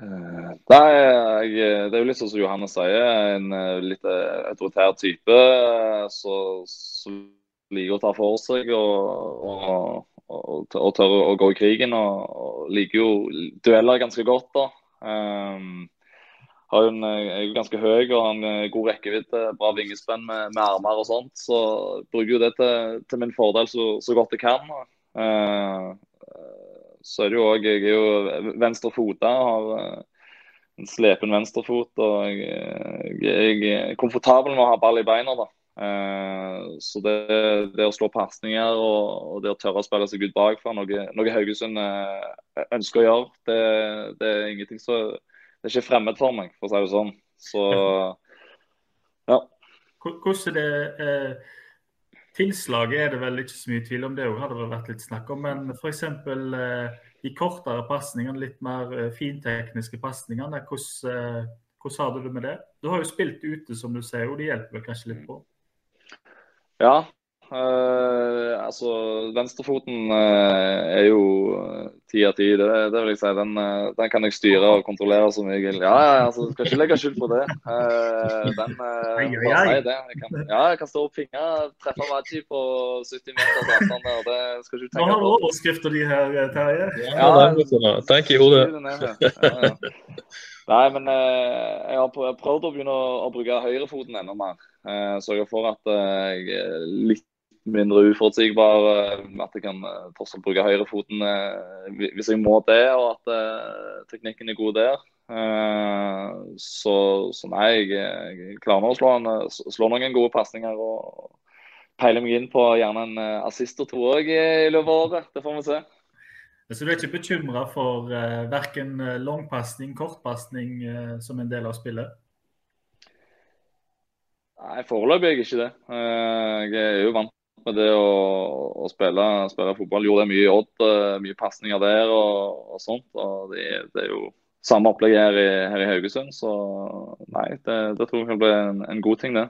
Eh, Nei, det er jo litt sånn som Johannes sier, en eh, litt eh, autoritær type som liker å ta for seg og, og, og, og tør å gå i krigen. Og liker jo dueller ganske godt. da. Um, har jo en, er jo ganske høy og har en god rekkevidde, bra vingespenn med, med, armer og sånt. Så bruker jo det til, til min fordel så, så, godt jeg kan. Uh, så er det jo òg Jeg er jo venstrefota. Har eh, en slepen venstrefot. Og jeg, jeg, er komfortabel med å ha ball i beina. da. Uh, så det, det, å slå pasninger og, og, det å tørre å spille seg ut bakfra, noe, noe Haugesund ønsker å gjøre, det, det, er ingenting så Det er ikke fremmed for meg, for å si det sånn. Så ja. Hvordan det eh, Tilslaget er det vel ikke så mye tvil om, det òg hadde det vært litt snakk om. Men f.eks. Eh, de kortere pasningene, litt mer eh, fintekniske pasningene, hvordan, eh, hvordan har du det med det? Du har jo spilt ute, som du sier, og det hjelper vel kanskje litt på? Ja, Uh, altså, Venstrefoten uh, er jo ti av ti. Det, det, vil jeg si. Den, uh, den, kan jeg styre og kontrollere som jeg vil. Ja, ja, altså, skal ikke legge skyld på det. den bare si det. Jeg kan, ja, jeg kan stå opp fingre, treffe Waji på 70 meters avstand der. Det skal ikke du tenke på. Nå har du overskrifta de her, Terje. Ja, ja, tenk i hodet. Nei, men jeg har prøvd å begynne å, bruke høyrefoten enda mer. Sørge for at jeg litt mindre uforutsigbar. Eh, at jeg kan eh, alt bruke høyrefoten eh, hvis jeg må det, og at teknikken er god der. Så, så nei, jeg, klarer nå å slå, en, slå, noen gode pasninger og peile meg inn på gjerne en assist og to òg i løpet av året. Det får vi se. Så du er ikke bekymra for uh, verken langpasning, kortpasning uh, som en del av spillet? Nei, foreløpig er jeg ikke det. Jeg er jo vant med det å, å spille, spille, fotball. Gjorde det mye i Odd, eh, mye pasninger der og, og, sånt. og det, det, er jo samme opplegg her i, her i Haugesund, så nei, det, det, tror jeg kan bli en, en god ting, det.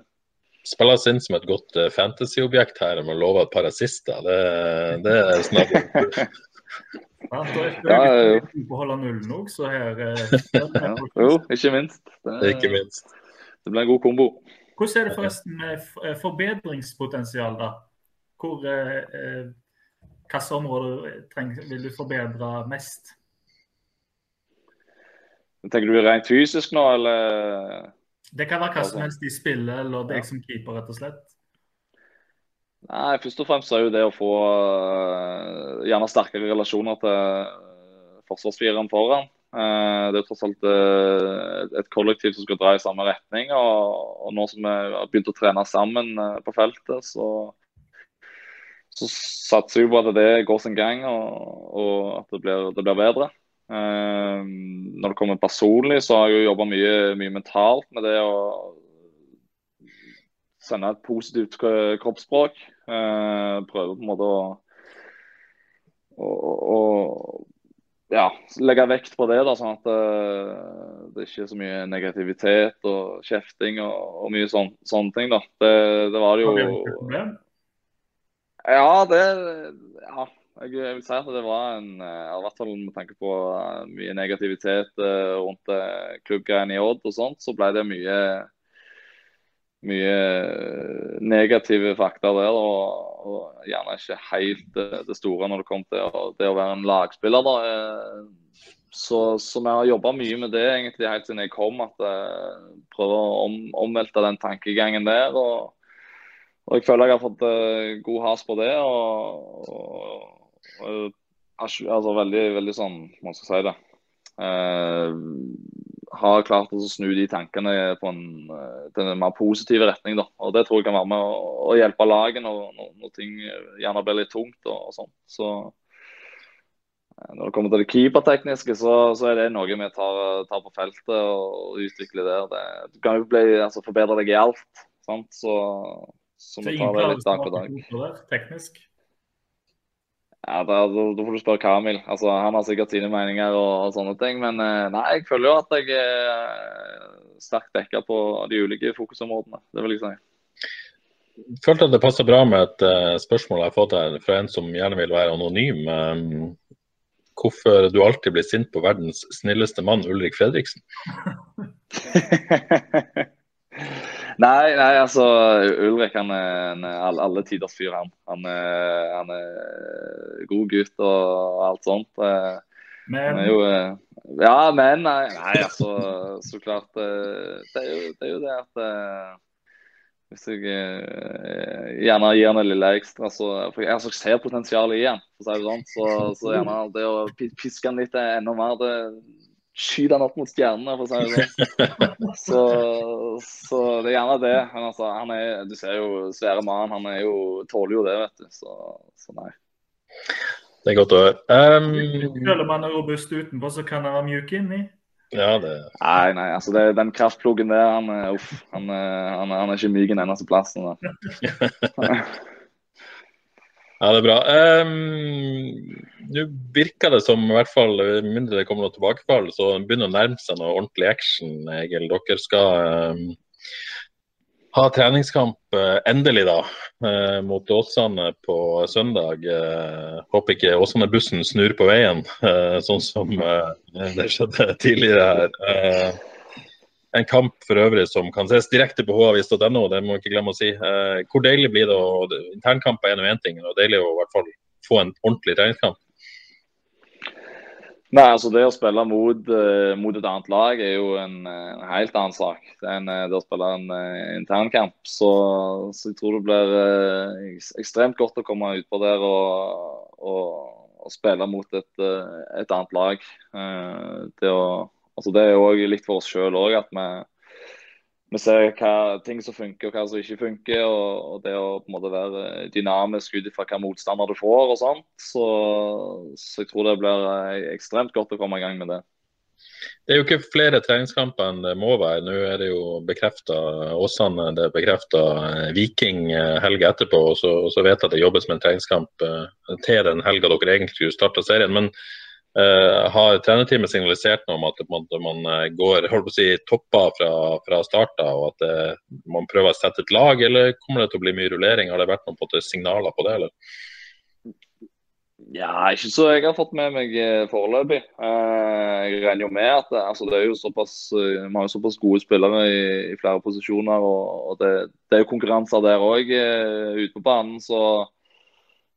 Spilles inn som et godt uh, fantasyobjekt her med å love et par assister. Det, det er snart Ja, da er det på å holde nullen òg, så her eh, ja, Jo, ikke minst. Det, ikke minst. Det blir en god kombo. Hvordan er det forresten med forbedringspotensial, da? Hvor, eh, hvilke områder vil du forbedre mest? Tenker du rent fysisk nå, eller? Det kan være hva som helst i spillet, eller deg som keeper, rett og slett. Nei, Først og fremst er jo det å få uh, gjerne sterkere relasjoner til forsvarsfireren foran. Det er tross alt et kollektiv som skal dra i samme retning. Og nå som vi har begynt å trene sammen på feltet, så så satser vi på at det går sin gang og, og at det blir, det blir bedre. Uh, når det kommer personlig, så har jeg jo jobba mye, mye, mentalt med det å sende et positivt kroppsspråk. Uh, prøve på en måte å, å, å ja, legge vekt på det, da, sånn at uh, det er så mye negativitet og kjefting og, og mye sån, sånne ting. da. Det, det var det jo Ja, det ja, jeg, vil si at det var en I hvert fall med tanke på mye negativitet rundt klubbgreiene i Odd og sånt, så ble det mye mye negative fakta der. Og, og gjerne ikke helt det, store når det kom til å, det å være en lagspiller. da. Eh, så, så vi har jobba mye med det egentlig helt siden jeg kom. At jeg prøver å om, omvelte den tankegangen der. Og, og, jeg føler jeg har fått uh, god has på det. Og, og, altså veldig, veldig sånn, hva skal si det. Uh, har klart å snu de tankene en, eh, til en mer positiv retning. Da. Og Det tror jeg kan være med å, å hjelpe laget når, når, ting gjerne blir litt tungt. og, og sånn. Så eh, Når det kommer til det keepertekniske, så, så er det noe vi tar, tar på feltet og utvikler der. Det, du kan jo bli, altså, forbedre deg i alt. Sant? Så, så vi tar det litt dag for dag. Teknisk? Ja, da, da, får du spørre Kamil. Altså, han har sikkert sine meninger og, og, sånne ting. Men eh, nei, jeg føler jo at jeg er sterkt dekka på de ulike fokusområdene. Det vil jeg si. Følte at det passer bra med et uh, spørsmål jeg har fått her fra en som gjerne vil være anonym. Um, hvorfor du alltid blir sint på verdens snilleste mann, Ulrik Fredriksen? [LAUGHS] Nei, nei, altså Ulrik han er en alle tiders fyr, han. Han er, han er god gutt og alt sånt. Men jo, Ja, men nei, nei, altså Så klart. Det er jo det, er jo det at hvis jeg gjerne gir han det lille ekstra, så for jeg altså, ser potensialet i han, for å si det sånn. Så, så gjerne det å piske han litt enda mer, det skyte han opp mot stjernene, for å si det sånn. [LAUGHS] Så, så, det er gjerne det. Men altså, han er, du ser jo svære mann, han er jo, tåler jo det, vet du. Så, så nei. Det er godt å høre. Um... Selv om han er robust utenpå, så kan han være mjuk inni? Ja, det... Nei, nei, altså det, den kraftpluggen der, han, uff, han, han, han er ikke myk en eneste plass. [LAUGHS] Ja, det er bra. Um, Nå virker det som, i hvert fall mindre det kommer noe tilbakefall, så begynner å nærme seg noe ordentlig action. Egil. Dere skal um, ha treningskamp uh, endelig, da, uh, mot Åsane på søndag. Uh, håper ikke Åsane-bussen snur på veien, sånn som det skjedde tidligere her. En kamp for øvrig som kan ses direkte på havis.no, det må vi ikke glemme å si. Eh, hvor deilig blir det å Internkamp er nå én ting, og deilig å i hvert fall få en ordentlig treningskamp. Nei, altså Det å spille mot, uh, mot et annet lag er jo en, en helt annen sak enn uh, det å spille en uh, internkamp. Så, så, jeg tror det blir ekstremt godt å komme utpå der og, og, og, spille mot et, et annet lag. det å Altså Det er jo litt for oss sjøl òg at vi, vi, ser hva ting som funker og hva som ikke funker. Og, og det å på en måte være dynamisk ut ifra hva motstander du får og sånt. Så, så, jeg tror det blir eh, ekstremt godt å komme i gang med det. Det er jo ikke flere treningskamper enn det må være. Nå er det jo bekrefta Åsane, det er bekrefta eh, Viking eh, helga etterpå. Og så, og så, vet jeg at det jobbes med en treningskamp til den helga dere egentlig skulle starte serien. Men Uh, har trenerteamet signalisert noe om at man, man eh, går holdt på å si, topper fra, fra start av, og at det, eh, man prøver å sette et lag, eller kommer det til å bli mye rullering? Har det vært noen på signaler på det? eller? Ja, ikke så jeg har fått med meg foreløpig. Uh, jeg regner jo med at altså, det er jo såpass, vi har jo såpass gode spillere i, i flere posisjoner. og, og det, det, er jo konkurranser der òg ute på banen. så Eh,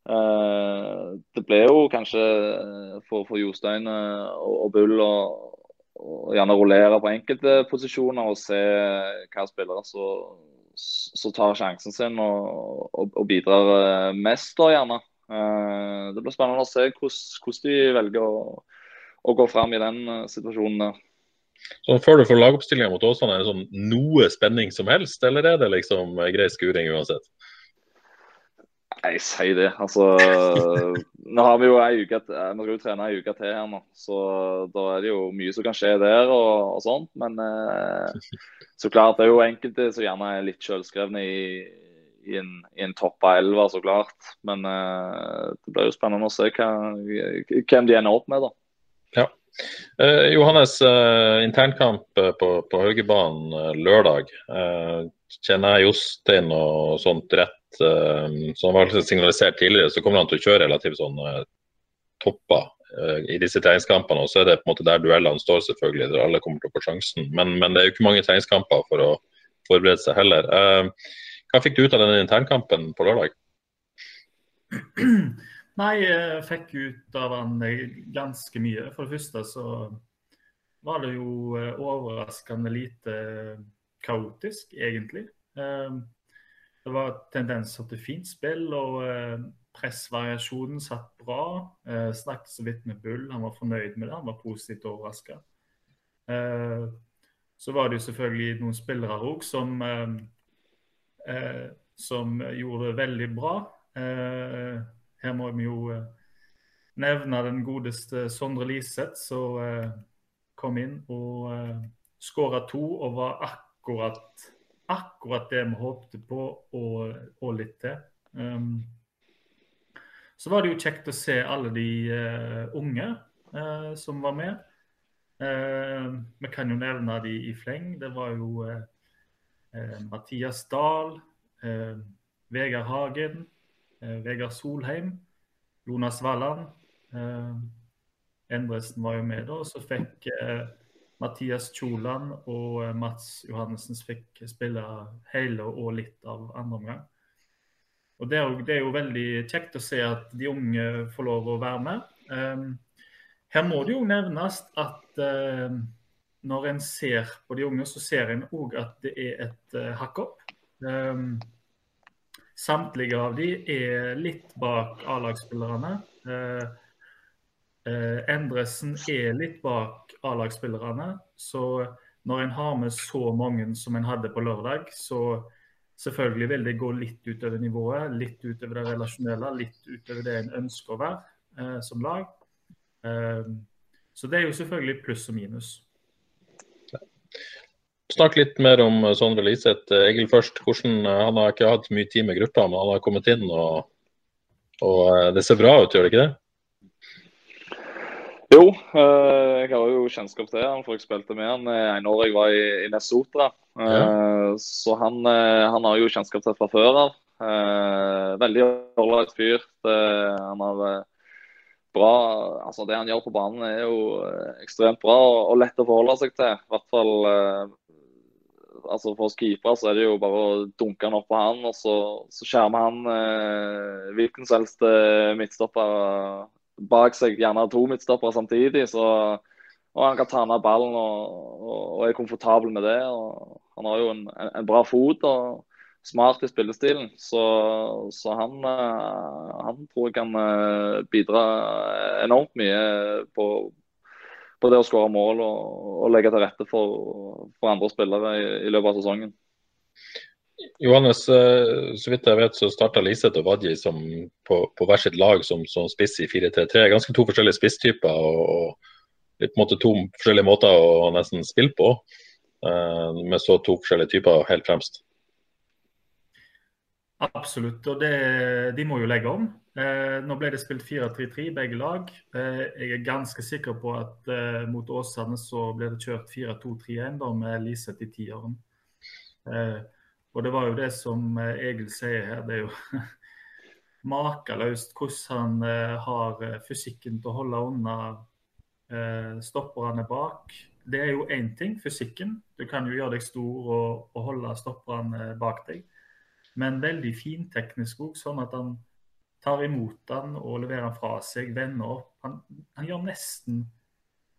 det ble jo kanskje eh, for, for Jostein eh, og, og Bull å gjerne rullere på enkelte posisjoner og se hva spillere som tar sjansen sin og, og, og bidrar mest, da gjerne. Det blir spennende å se hvordan, de velger å, å gå fram i den situasjonen. der. Så Før du får lagoppstillinga mot Åsane, er det sånn noe spenning som helst, eller er det liksom grei skuring uansett? Jeg sier det. Altså, nå har vi jo ei uke Vi skal jo trene ei uke til her nå, så da er det jo mye som kan skje der og, og sånt. Men eh, så klart, det er jo enkelte som gjerne er litt sjølskrevne i, i, en, en topp av elva, så klart. Men eh, det blir jo spennende å se hva, hvem de ender opp med, da. Ja. Eh, Johannes, eh, internkamp eh, på, på Haugebanen eh, lørdag. Eh, kjenner jeg Jostein og sånt rett, eh, som var signalisert tidligere, så kommer han til å kjøre relativt sånn eh, topper eh, i disse treningskampene. Og så er det på en måte der duellene står, selvfølgelig, der alle kommer til å få sjansen. Men, men det er jo ikke mange treningskamper for å forberede seg heller. Eh, hva fikk du ut av den internkampen på lørdag? [CLEARS THROAT] Nei, jeg fikk ut av han eh, ganske mye. For det første så var det jo eh, overraskende lite kaotisk, egentlig. Eh, Det var tendenser til fint spill, og eh, pressvariasjonen satt bra. Eh, Snakket så vidt med Bull, han var fornøyd med det. Han var positivt overraska. Så var det jo selvfølgelig noen spillere òg som, eh, eh, som gjorde det veldig bra. Eh, her må vi jo eh, nevne den godeste Sondre Liseth, som eh, kom inn og eh, skåra to og var akkurat, akkurat det vi håpte på og, og litt til. Um, så var det jo kjekt å se alle de uh, unge uh, som var med. Uh, vi kan jo nevne de i fleng. Det var jo eh, Mathias Dahl, eh, Vegard Hagen, Vegard Solheim, Jonas Walland. Endresen var jo med da. Så fikk Mathias Kjoland og eh, Mats Johannessen fikk spille hele og litt av andre omgang. Og det er, jo, det er jo veldig kjekt å se at de unge får lov å være med. Um, her må det jo nevnes at uh, når en ser på de unge, så ser en òg at det er et uh, hakk opp. Um, samtlige av de er litt bak A-lagsspillerne. Uh, Endresen er litt bak A-lagsspillerne. Så når en har med så mange som en hadde på lørdag, så Selvfølgelig vil det gå litt utover nivået, litt utover det relasjonelle, litt utover det en ønsker å være eh, som lag. Eh, så det er jo selvfølgelig pluss og minus. Snakk litt mer om Sondre Liseth. Egil først. Hvordan, han har ikke hatt mye tid med gruppa, men han har kommet inn og, og det ser bra ut, gjør det ikke det? Jo, eh, jeg har jo kjennskap til han, for jeg spilte med han en år jeg var i, i Nessotra. Ja. Så han, eh, han har jo kjennskap til fra før av. Eh, Veldig ålreit fyr. Det- Han har eh, bra Altså, det han gjør på banen er jo eh, ekstremt bra og, og lett å forholde seg til. I hvert fall eh, altså For oss keepere så er det jo bare å dunke han opp på han, og så, så skjermer han eh, hvilken som helst eh, midtstopper bak seg. Gjerne to midtstoppere samtidig. så og han kan ta ned ballen og, og, og er komfortabel med det. og Han har jo en, en, bra fot og smart i spillestilen. Så, så han, eh, han tror jeg kan eh, bidra enormt mye på, på det å skåre mål og, og legge til rette for, for andre spillere i, i løpet av sesongen. Johannes, eh, så vidt jeg vet så starta Liseth og Wadji på, på hver sitt lag som, som spiss i 4-3-3. Ganske to forskjellige spisstyper og, og på en måte to forskjellige måter å nesten spille på. eh, med så to forskjellige typer helt fremst. Absolutt, og det, de må jo legge om. Eh, nå ble det spilt 4-3-3 begge lag. Eh, jeg er ganske sikker på at eh, mot Åsane så ble det kjørt 4-2-3-1 med Liseth i tieren. Eh, og det var jo det som eh, Egil sier her, det er jo [LAUGHS] makeløst hvordan han eh, har eh, fysikken til å holde unna stopperne bak. Det er jo én ting, fysikken. Du kan jo gjøre deg stor og, og holde stopperne bak deg. Men veldig finteknisk òg, sånn at han tar imot den og leverer den fra seg, vender opp. Han, han gjør nesten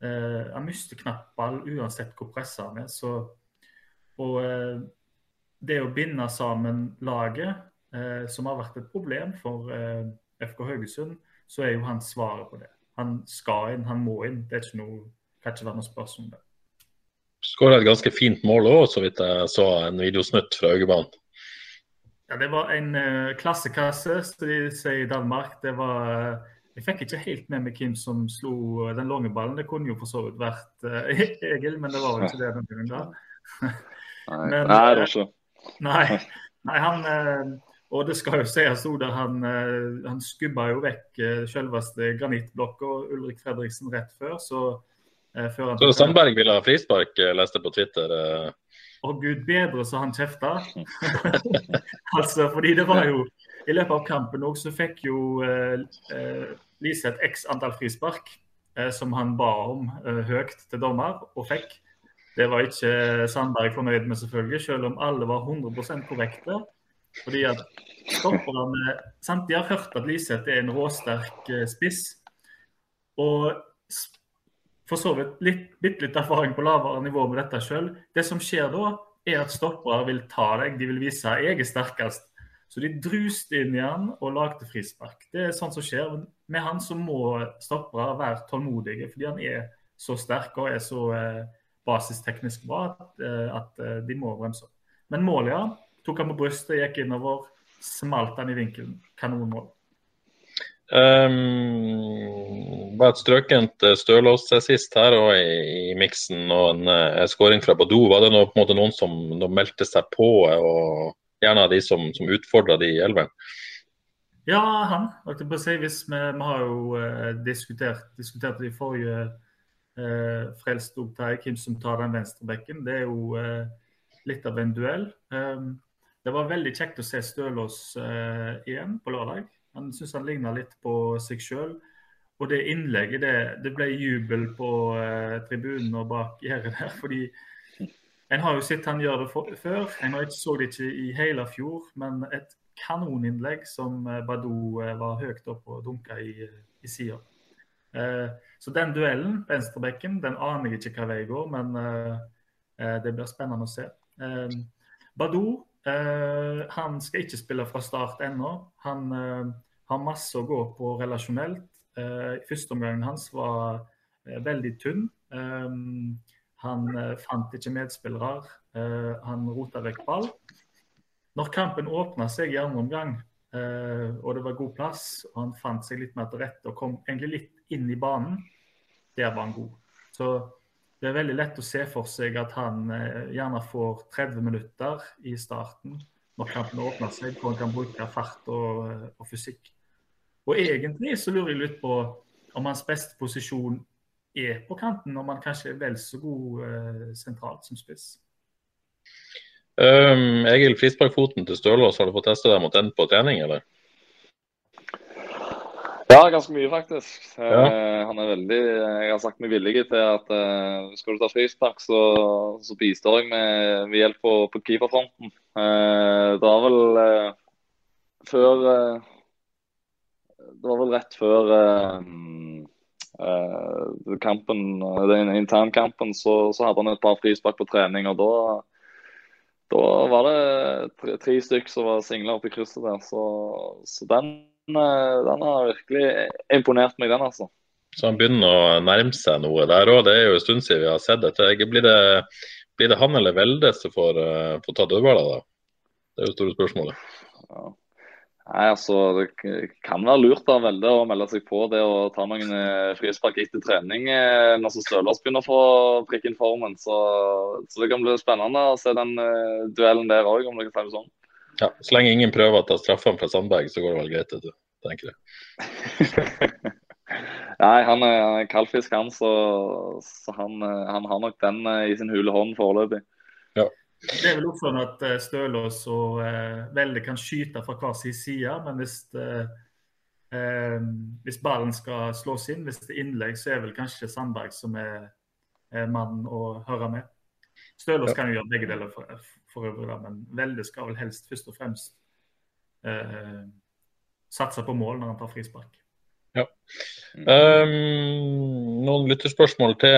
eh, Han mister knapp ball uansett hvor pressa han er. Så, og eh, det å binde sammen laget, eh, som har vært et problem for eh, FK Haugesund, så er jo han svaret på det. Han skal inn, han må inn. Det er ikke noe, kan ikke være noe spørsmål om det. Skåra et ganske fint mål òg, så vidt jeg så en videosnutt fra Haugebanen. Ja, Det var en uh, klassekasse, som de sier i Danmark. Det var, uh, jeg fikk ikke helt med meg hvem som slo uh, den lange ballen. Det kunne jo for så vidt vært uh, [LAUGHS] Egil, men det var jo ikke det den gangen da. Nei, Men, Nei det er ikke. Nei, nei han uh, Og det skal jo sies òg, han, uh, han skubba jo vekk uh, selveste granittblokka Ulrik Fredriksen rett før. Så Eh, før han Så Sandberg ville ha frispark, eh, leste på Twitter. Å gud bedre så han kjefta. [LAUGHS] [LAUGHS] altså, fordi det var jo I løpet av kampen òg så fikk jo eh, eh, Liseth x antall frispark eh, som han ba om eh, høyt til dommer, og fikk. Det var ikke Sandberg fornøyd med, selvfølgelig, selv om alle var 100% korrekte. Fordi at stopperne sant, De har hørt at Liseth er en råsterk eh, spiss. Og for så vidt litt, bitte litt erfaring på lavere nivå med dette sjøl. Det som skjer da, er at stoppere vil ta deg, de vil vise jeg er sterkest. Så de druste inn i han og lagde frispark. Det er sånt som skjer. Med han så må stoppere være tålmodige, fordi han er så sterk og er så eh, basisteknisk bra at, eh, at eh, de må bremse. Men målet, ja. Tok han på brystet, gikk innover, smalt han i vinkelen. Kanonmål. Um, var et strøkent eh, Stølås sist her og i, i miksen og en en skåring fra Badou. Var det noe, på en måte noen som de meldte seg på, og gjerne de som, som utfordra de i elveren? Ja, han. hvis vi, vi har jo eh, diskutert, diskutert det i forrige eh, frelst opptak, hvem som tar den venstrebekken. Det er jo eh, litt av en duell. Eh, det var veldig kjekt å se Stølås eh, igjen på lørdag. Han syns han ligna litt på seg sjøl. Og det innlegget, det, det ble jubel på eh, tribunen og bak [LAUGHS] gjerdet der. Fordi en har jo sett han gjøre det for, før. En så det ikke i hele fjor, men et kanoninnlegg som eh, Badou var høyt opp og dunka i, i sida. Eh, så den duellen, venstrebekken, den aner jeg ikke hva vei går, men eh, det blir spennende å se. Uh, Badou uh, han skal ikke spille fra start ennå. Han har masse å gå på relasjonelt. Uh, Førsteomgangen hans var veldig tynn. Han fant ikke medspillere. Han rota vekk ball. Når kampen åpna seg i andre omgang, og det var god plass, og han fant seg litt mer til rette og kom egentlig litt inn i banen, der var han god. Så det er veldig lett å se for seg at han eh, gjerne får 30 minutter i starten når kampen åpner seg, hvor han kan bruke fart og, eh, og fysikk. Og egentlig så lurer jeg litt på om hans beste posisjon er på kanten, om han kanskje er vel så god eh, sentralt som spiss. Um, Egil, frisparkfoten til Stølås, har du fått testa deg mot den på trening, eller? Ja, ganske mye, faktisk. Eh, Ja. han er veldig Jeg har sagt meg villig til at uh, skal du ta frispark, så, så bistår jeg med, med hjelp på, på keeperfronten. Uh, det var vel uh, før Det var vel rett før kampen, den internkampen, så, så hadde han et par frispark på trening. og da da var det tre, tre stykker som var singla oppe i krysset der. Så, så den, den har virkelig imponert meg, den altså. Så han begynner å nærme seg noe der òg. Det er jo en stund siden vi har sett dette. Blir det, blir det han eller Velde som får, uh, får ta dødballer, da? Det er jo store spørsmålet. Ja. Nei, altså, Det kan være lurt av Velde å melde seg på det å ta noen eh, frispark etter trening eh, når så Stølås begynner å få prikken formen. Så, så det kan bli spennende å se den eh, duellen der òg, om det kan si det sånn. Ja, Så lenge ingen prøver å ta straffene fra Sandberg, så går det vel greit, vet du, tenker jeg. [LAUGHS] Nei, han er kaldfisk, han, så, så han, eh, han har nok den eh, i sin hule hånd foreløpig. Det er vel også sånn at eh, Stølås og eh, Velde kan skyte fra hver sin side, men hvis, eh, eh, hvis ballen skal slås inn, hvis det er innlegg, så er vel kanskje Sandberg som er, er mannen å høre med. Stølås Ja. kan jo gjøre begge deler for, for øvrig, da, men Velde skal vel helst først og fremst eh, satse på mål når han tar frispark. Um, noen lytterspørsmål til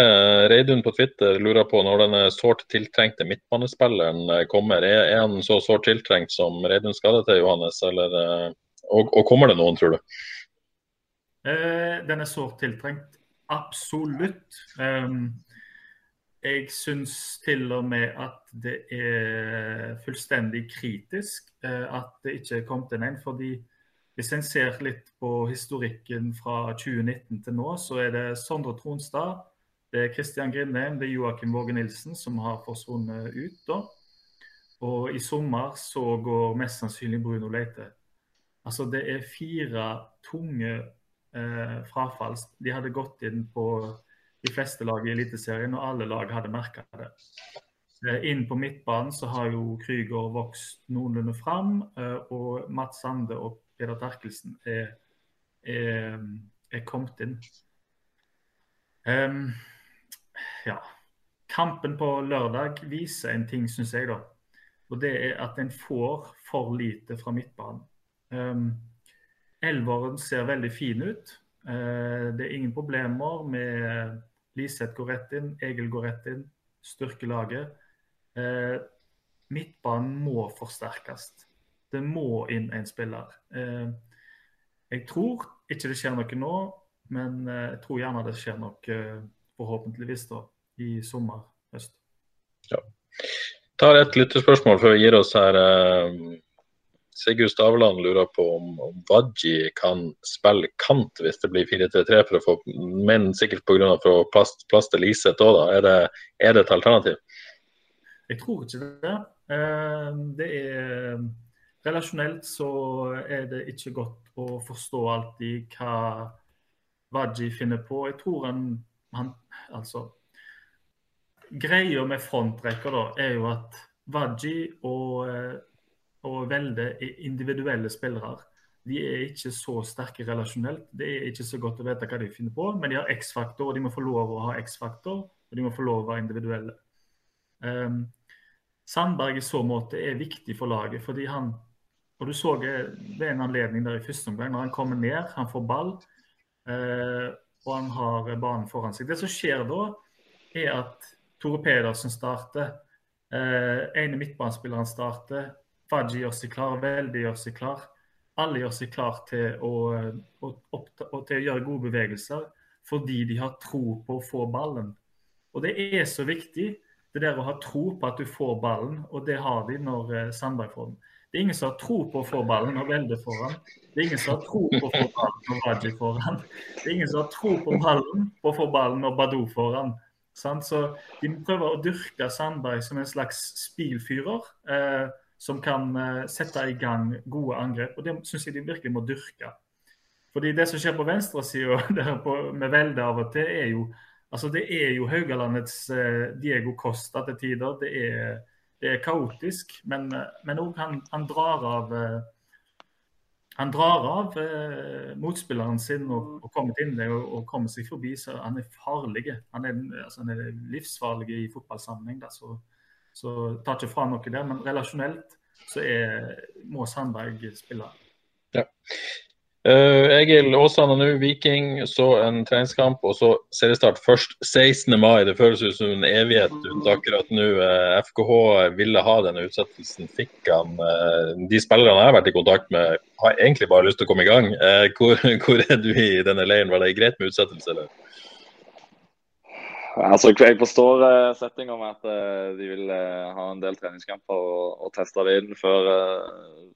Reidun på Twitter lurer på når denne sårt tiltrengte midtbanespilleren eh, kommer. Er, er han så sårt tiltrengt som Reidun skal det til, Johannes? Eller, eh, og, og kommer det noen, tror du? Eh, den er sårt tiltrengt. Absolutt. Um, jeg syns til og med at det er fullstendig kritisk eh, at det ikke er kommet inn en. fordi hvis en ser litt på historikken fra 2019 til nå, så er det Sondre Tronstad, det er Kristian Grindheim, det er Joakim Våge Nilsen som har forsvunnet ut. da. Og i sommer så går mest sannsynlig Bruno Leite. Altså det er fire tunge eh, frafall. De hadde gått inn på de fleste lag i Eliteserien, og alle lag hadde merka det. Eh, inn på midtbanen så har jo Krüger vokst noenlunde fram, eh, og Mats Sande og Peder Terkelsen er, er, er kommet inn. Um, ja. Kampen på lørdag viser en ting, syns jeg, da. Og det er at en får for lite fra midtbanen. Um, Elveren ser veldig fin ut. Uh, det er ingen problemer med Liseth går rett inn, Egil går rett inn, styrker laget. Eh, midtbanen må forsterkes. Det må inn en spiller. Eh, jeg tror ikke det skjer noe nå, men jeg tror gjerne det skjer noe forhåpentligvis da, i sommer, høst. Ja. Tar et lyttespørsmål før vi gir oss her. Sigurd Stavland lurer på om, om Wadji kan spille kant hvis det blir 4-3-3, for å få, men sikkert pga. plass, plass til Liseth òg, da. Er det, er det, et alternativ? Jeg tror ikke det. Eh, det er Relasjonelt så er det ikke godt å forstå alltid hva Wadji finner på. Jeg tror han, han Altså Greia med frontrekker da, er jo at Wadji og eh, og veldig individuelle spillere. De er ikke så sterke relasjonelt. Det er ikke så godt å vite hva de finner på, men de har X-faktor, og de må få lov å ha X-faktor. Og de må få lov å være individuelle. Um, Sandberg i så måte er viktig for laget, fordi han og du så Det er en anledning der i første omgang, når han kommer ned, han får ball, uh, og han har banen foran seg. Det som skjer da, er at Tore Pedersen starter. Uh, ene midtbanespilleren starter. Faji gjør seg klar, Veldig gjør seg klar. Alle gjør seg klar til å, å, oppta, til å gjøre gode bevegelser fordi de har tro på å få ballen. Og Det er så viktig, det der å ha tro på at du får ballen, og det har de når eh, Sandberg får den. Det er ingen som har tro på å få ballen når Velde får den. Det er ingen som har tro på å få ballen når Raji får den. Det er ingen som har tro på ballen på å få ballen når Badou får den. Så de prøver å dyrke Sandberg som en slags spilfyrer. Eh, som kan uh, sette i gang gode angrep. og Det syns jeg de virkelig må dyrke. Fordi Det som skjer på venstresida [LAUGHS] med Velde av og til, er jo altså det er jo Haugalandets uh, Diego Costa til tider. Det er, det er kaotisk, men òg uh, han, han, drar av han drar av motspilleren sin og, og kommer til innlegg og, og, kommer seg forbi. så Han er farlig. Han er, altså, han er livsfarlig i fotballsammenheng. Da, så så tar ikke fra noe der. Men relasjonelt så er, må Sandberg spille. Ja. Uh, Egil Åsane nå, Viking, så en treningskamp og så seriestart først 16. mai. Det føles ut som en evighet rundt akkurat nå. Uh, eh, FKH ville ha denne utsettelsen, fikk han. Uh, de spillerne jeg har vært i kontakt med, har egentlig bare lyst til å komme i gang. Hvor, [LAUGHS] hvor, er du i denne leiren? Var det greit med utsettelse, eller? Altså, jeg forstår uh, settinga med at uh, de vil uh, ha en del treningskamper og, og teste det inn før,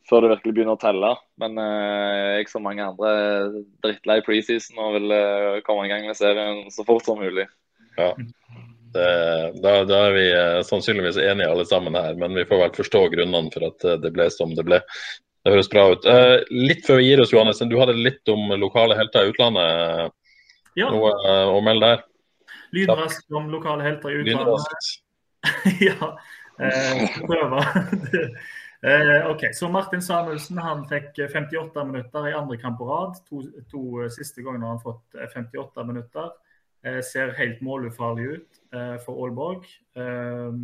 før, det virkelig begynner å telle. Men jeg som mange andre er drittlei preseason og vil komme i gang med serien så fort som mulig. Ja, det, da, da, er vi sannsynligvis enige alle sammen her, men vi får vel forstå grunnene for at det ble som det ble. Det høres bra ut. litt før vi gir oss, Johannes, du hadde litt om lokale helter i utlandet. Ja. Noe å melde der? Lynrask som lokale helter i utlandet. [LAUGHS] ja, eh, prøve. [LAUGHS] eh, ok, så Martin Samuelsen han fikk 58 minutter i andre kamp på rad. To, to siste ganger har han fått 58 minutter. Eh, ser helt målufarlig ut eh, for Aalborg. Eh,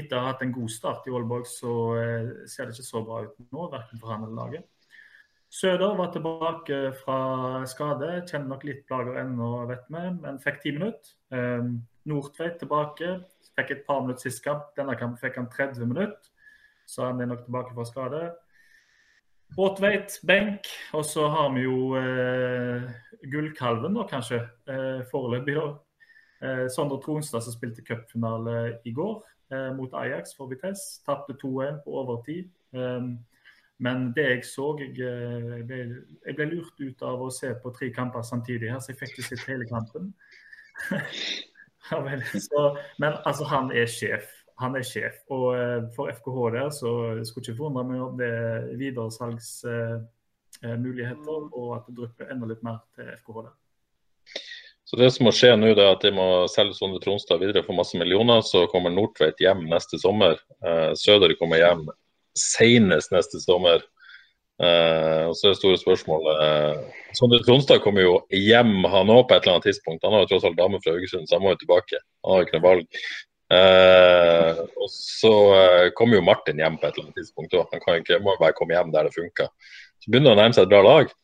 etter å ha hatt en god start i Aalborg, så eh, ser det ikke så bra ut nå, verken for han eller laget. Søder var tilbake fra skade. Kjenner nok litt plager ennå, vet vi, men fikk ti minutter. Um, Nordtveit tilbake. Fikk et par minutter sist kamp. Denne kampen fikk han 30 minutter, så han er nok tilbake fra skade. Båtveit, benk. Og så har vi jo uh, gullkalven, da, kanskje, uh, foreløpig. Uh, Sondre Tronstad som spilte cupfinale i går mot Ajax for Vitesse. Tapte 2-1 på overtid. Um, men det jeg så eh, jeg, ble, jeg, ble, lurt ut av å se på tre kamper samtidig, her, så jeg fikk ikke sett hele kampen. [LAUGHS] ja, vel, så, men altså, han er sjef. Han er sjef. Og uh, for FKH der så skulle ikke forundre meg om det er videresalgsmuligheter, uh, og at det drypper enda litt mer til FKH der. Så det som må skje nå, er at de må selge Sondre Tronstad videre for masse millioner. Så kommer Nordtveit hjem neste sommer. Eh, Søder kommer hjem senest neste sommer. Eh, og så er det store spørsmålet eh, Sondre Tronstad kommer jo hjem, han òg, på et eller annet tidspunkt. Han har jo tross alt dame fra Haugesund, så han må jo tilbake. Han har jo ikke noe valg. Eh, og så eh, kommer jo Martin hjem på et eller annet tidspunkt òg. Han kan ikke, må bare komme hjem der det funker. Så begynner det å nærme seg et bra lag.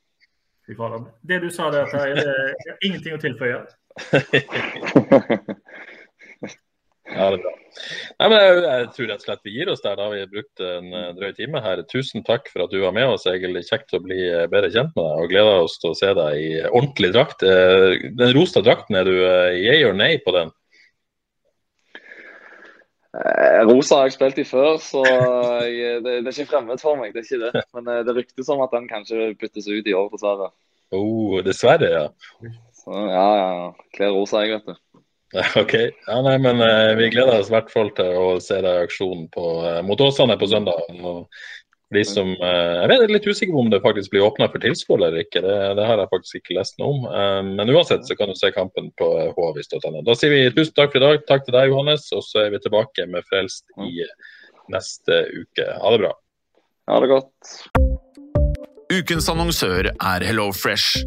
Det du sa der, Terje, det er ingenting å tilføye. [LAUGHS] ja, det er bra. Nei, men jeg, jeg, tror rett og slett vi gir oss der. Da har vi brukt en eh, drøy time her. Tusen takk for at du var med oss. Egil. Kjekt å bli eh, bedre kjent med deg. og Gleder oss til å se deg i ordentlig drakt. Eh, den rosa drakten, er du yay or nay på den? Rosa har jeg spilt i før, så jeg, det, det, er ikke fremmed for meg. det er ikke det. Men det ryktes om at den kanskje byttes ut i år, dessverre. Oh, dessverre, ja. Så, ja, ja. Kler rosa, jeg, vet du. [LAUGHS] OK. Ja, nei, men eh, Vi gleder oss i hvert fall til å se deg i aksjon på, eh, mot Åsane på søndag. Og de som, uh, jeg er litt usikker på om det faktisk blir åpna for tilskuere eller ikke. Det, det, har jeg faktisk ikke lest noe om. men uansett så kan du se kampen på hvis.no. Da sier vi tusen takk for i dag. Takk til deg, Johannes. Og så er vi tilbake med Frelst i neste uke. Ha det bra. Ha det godt. Ukens annonsør er HelloFresh.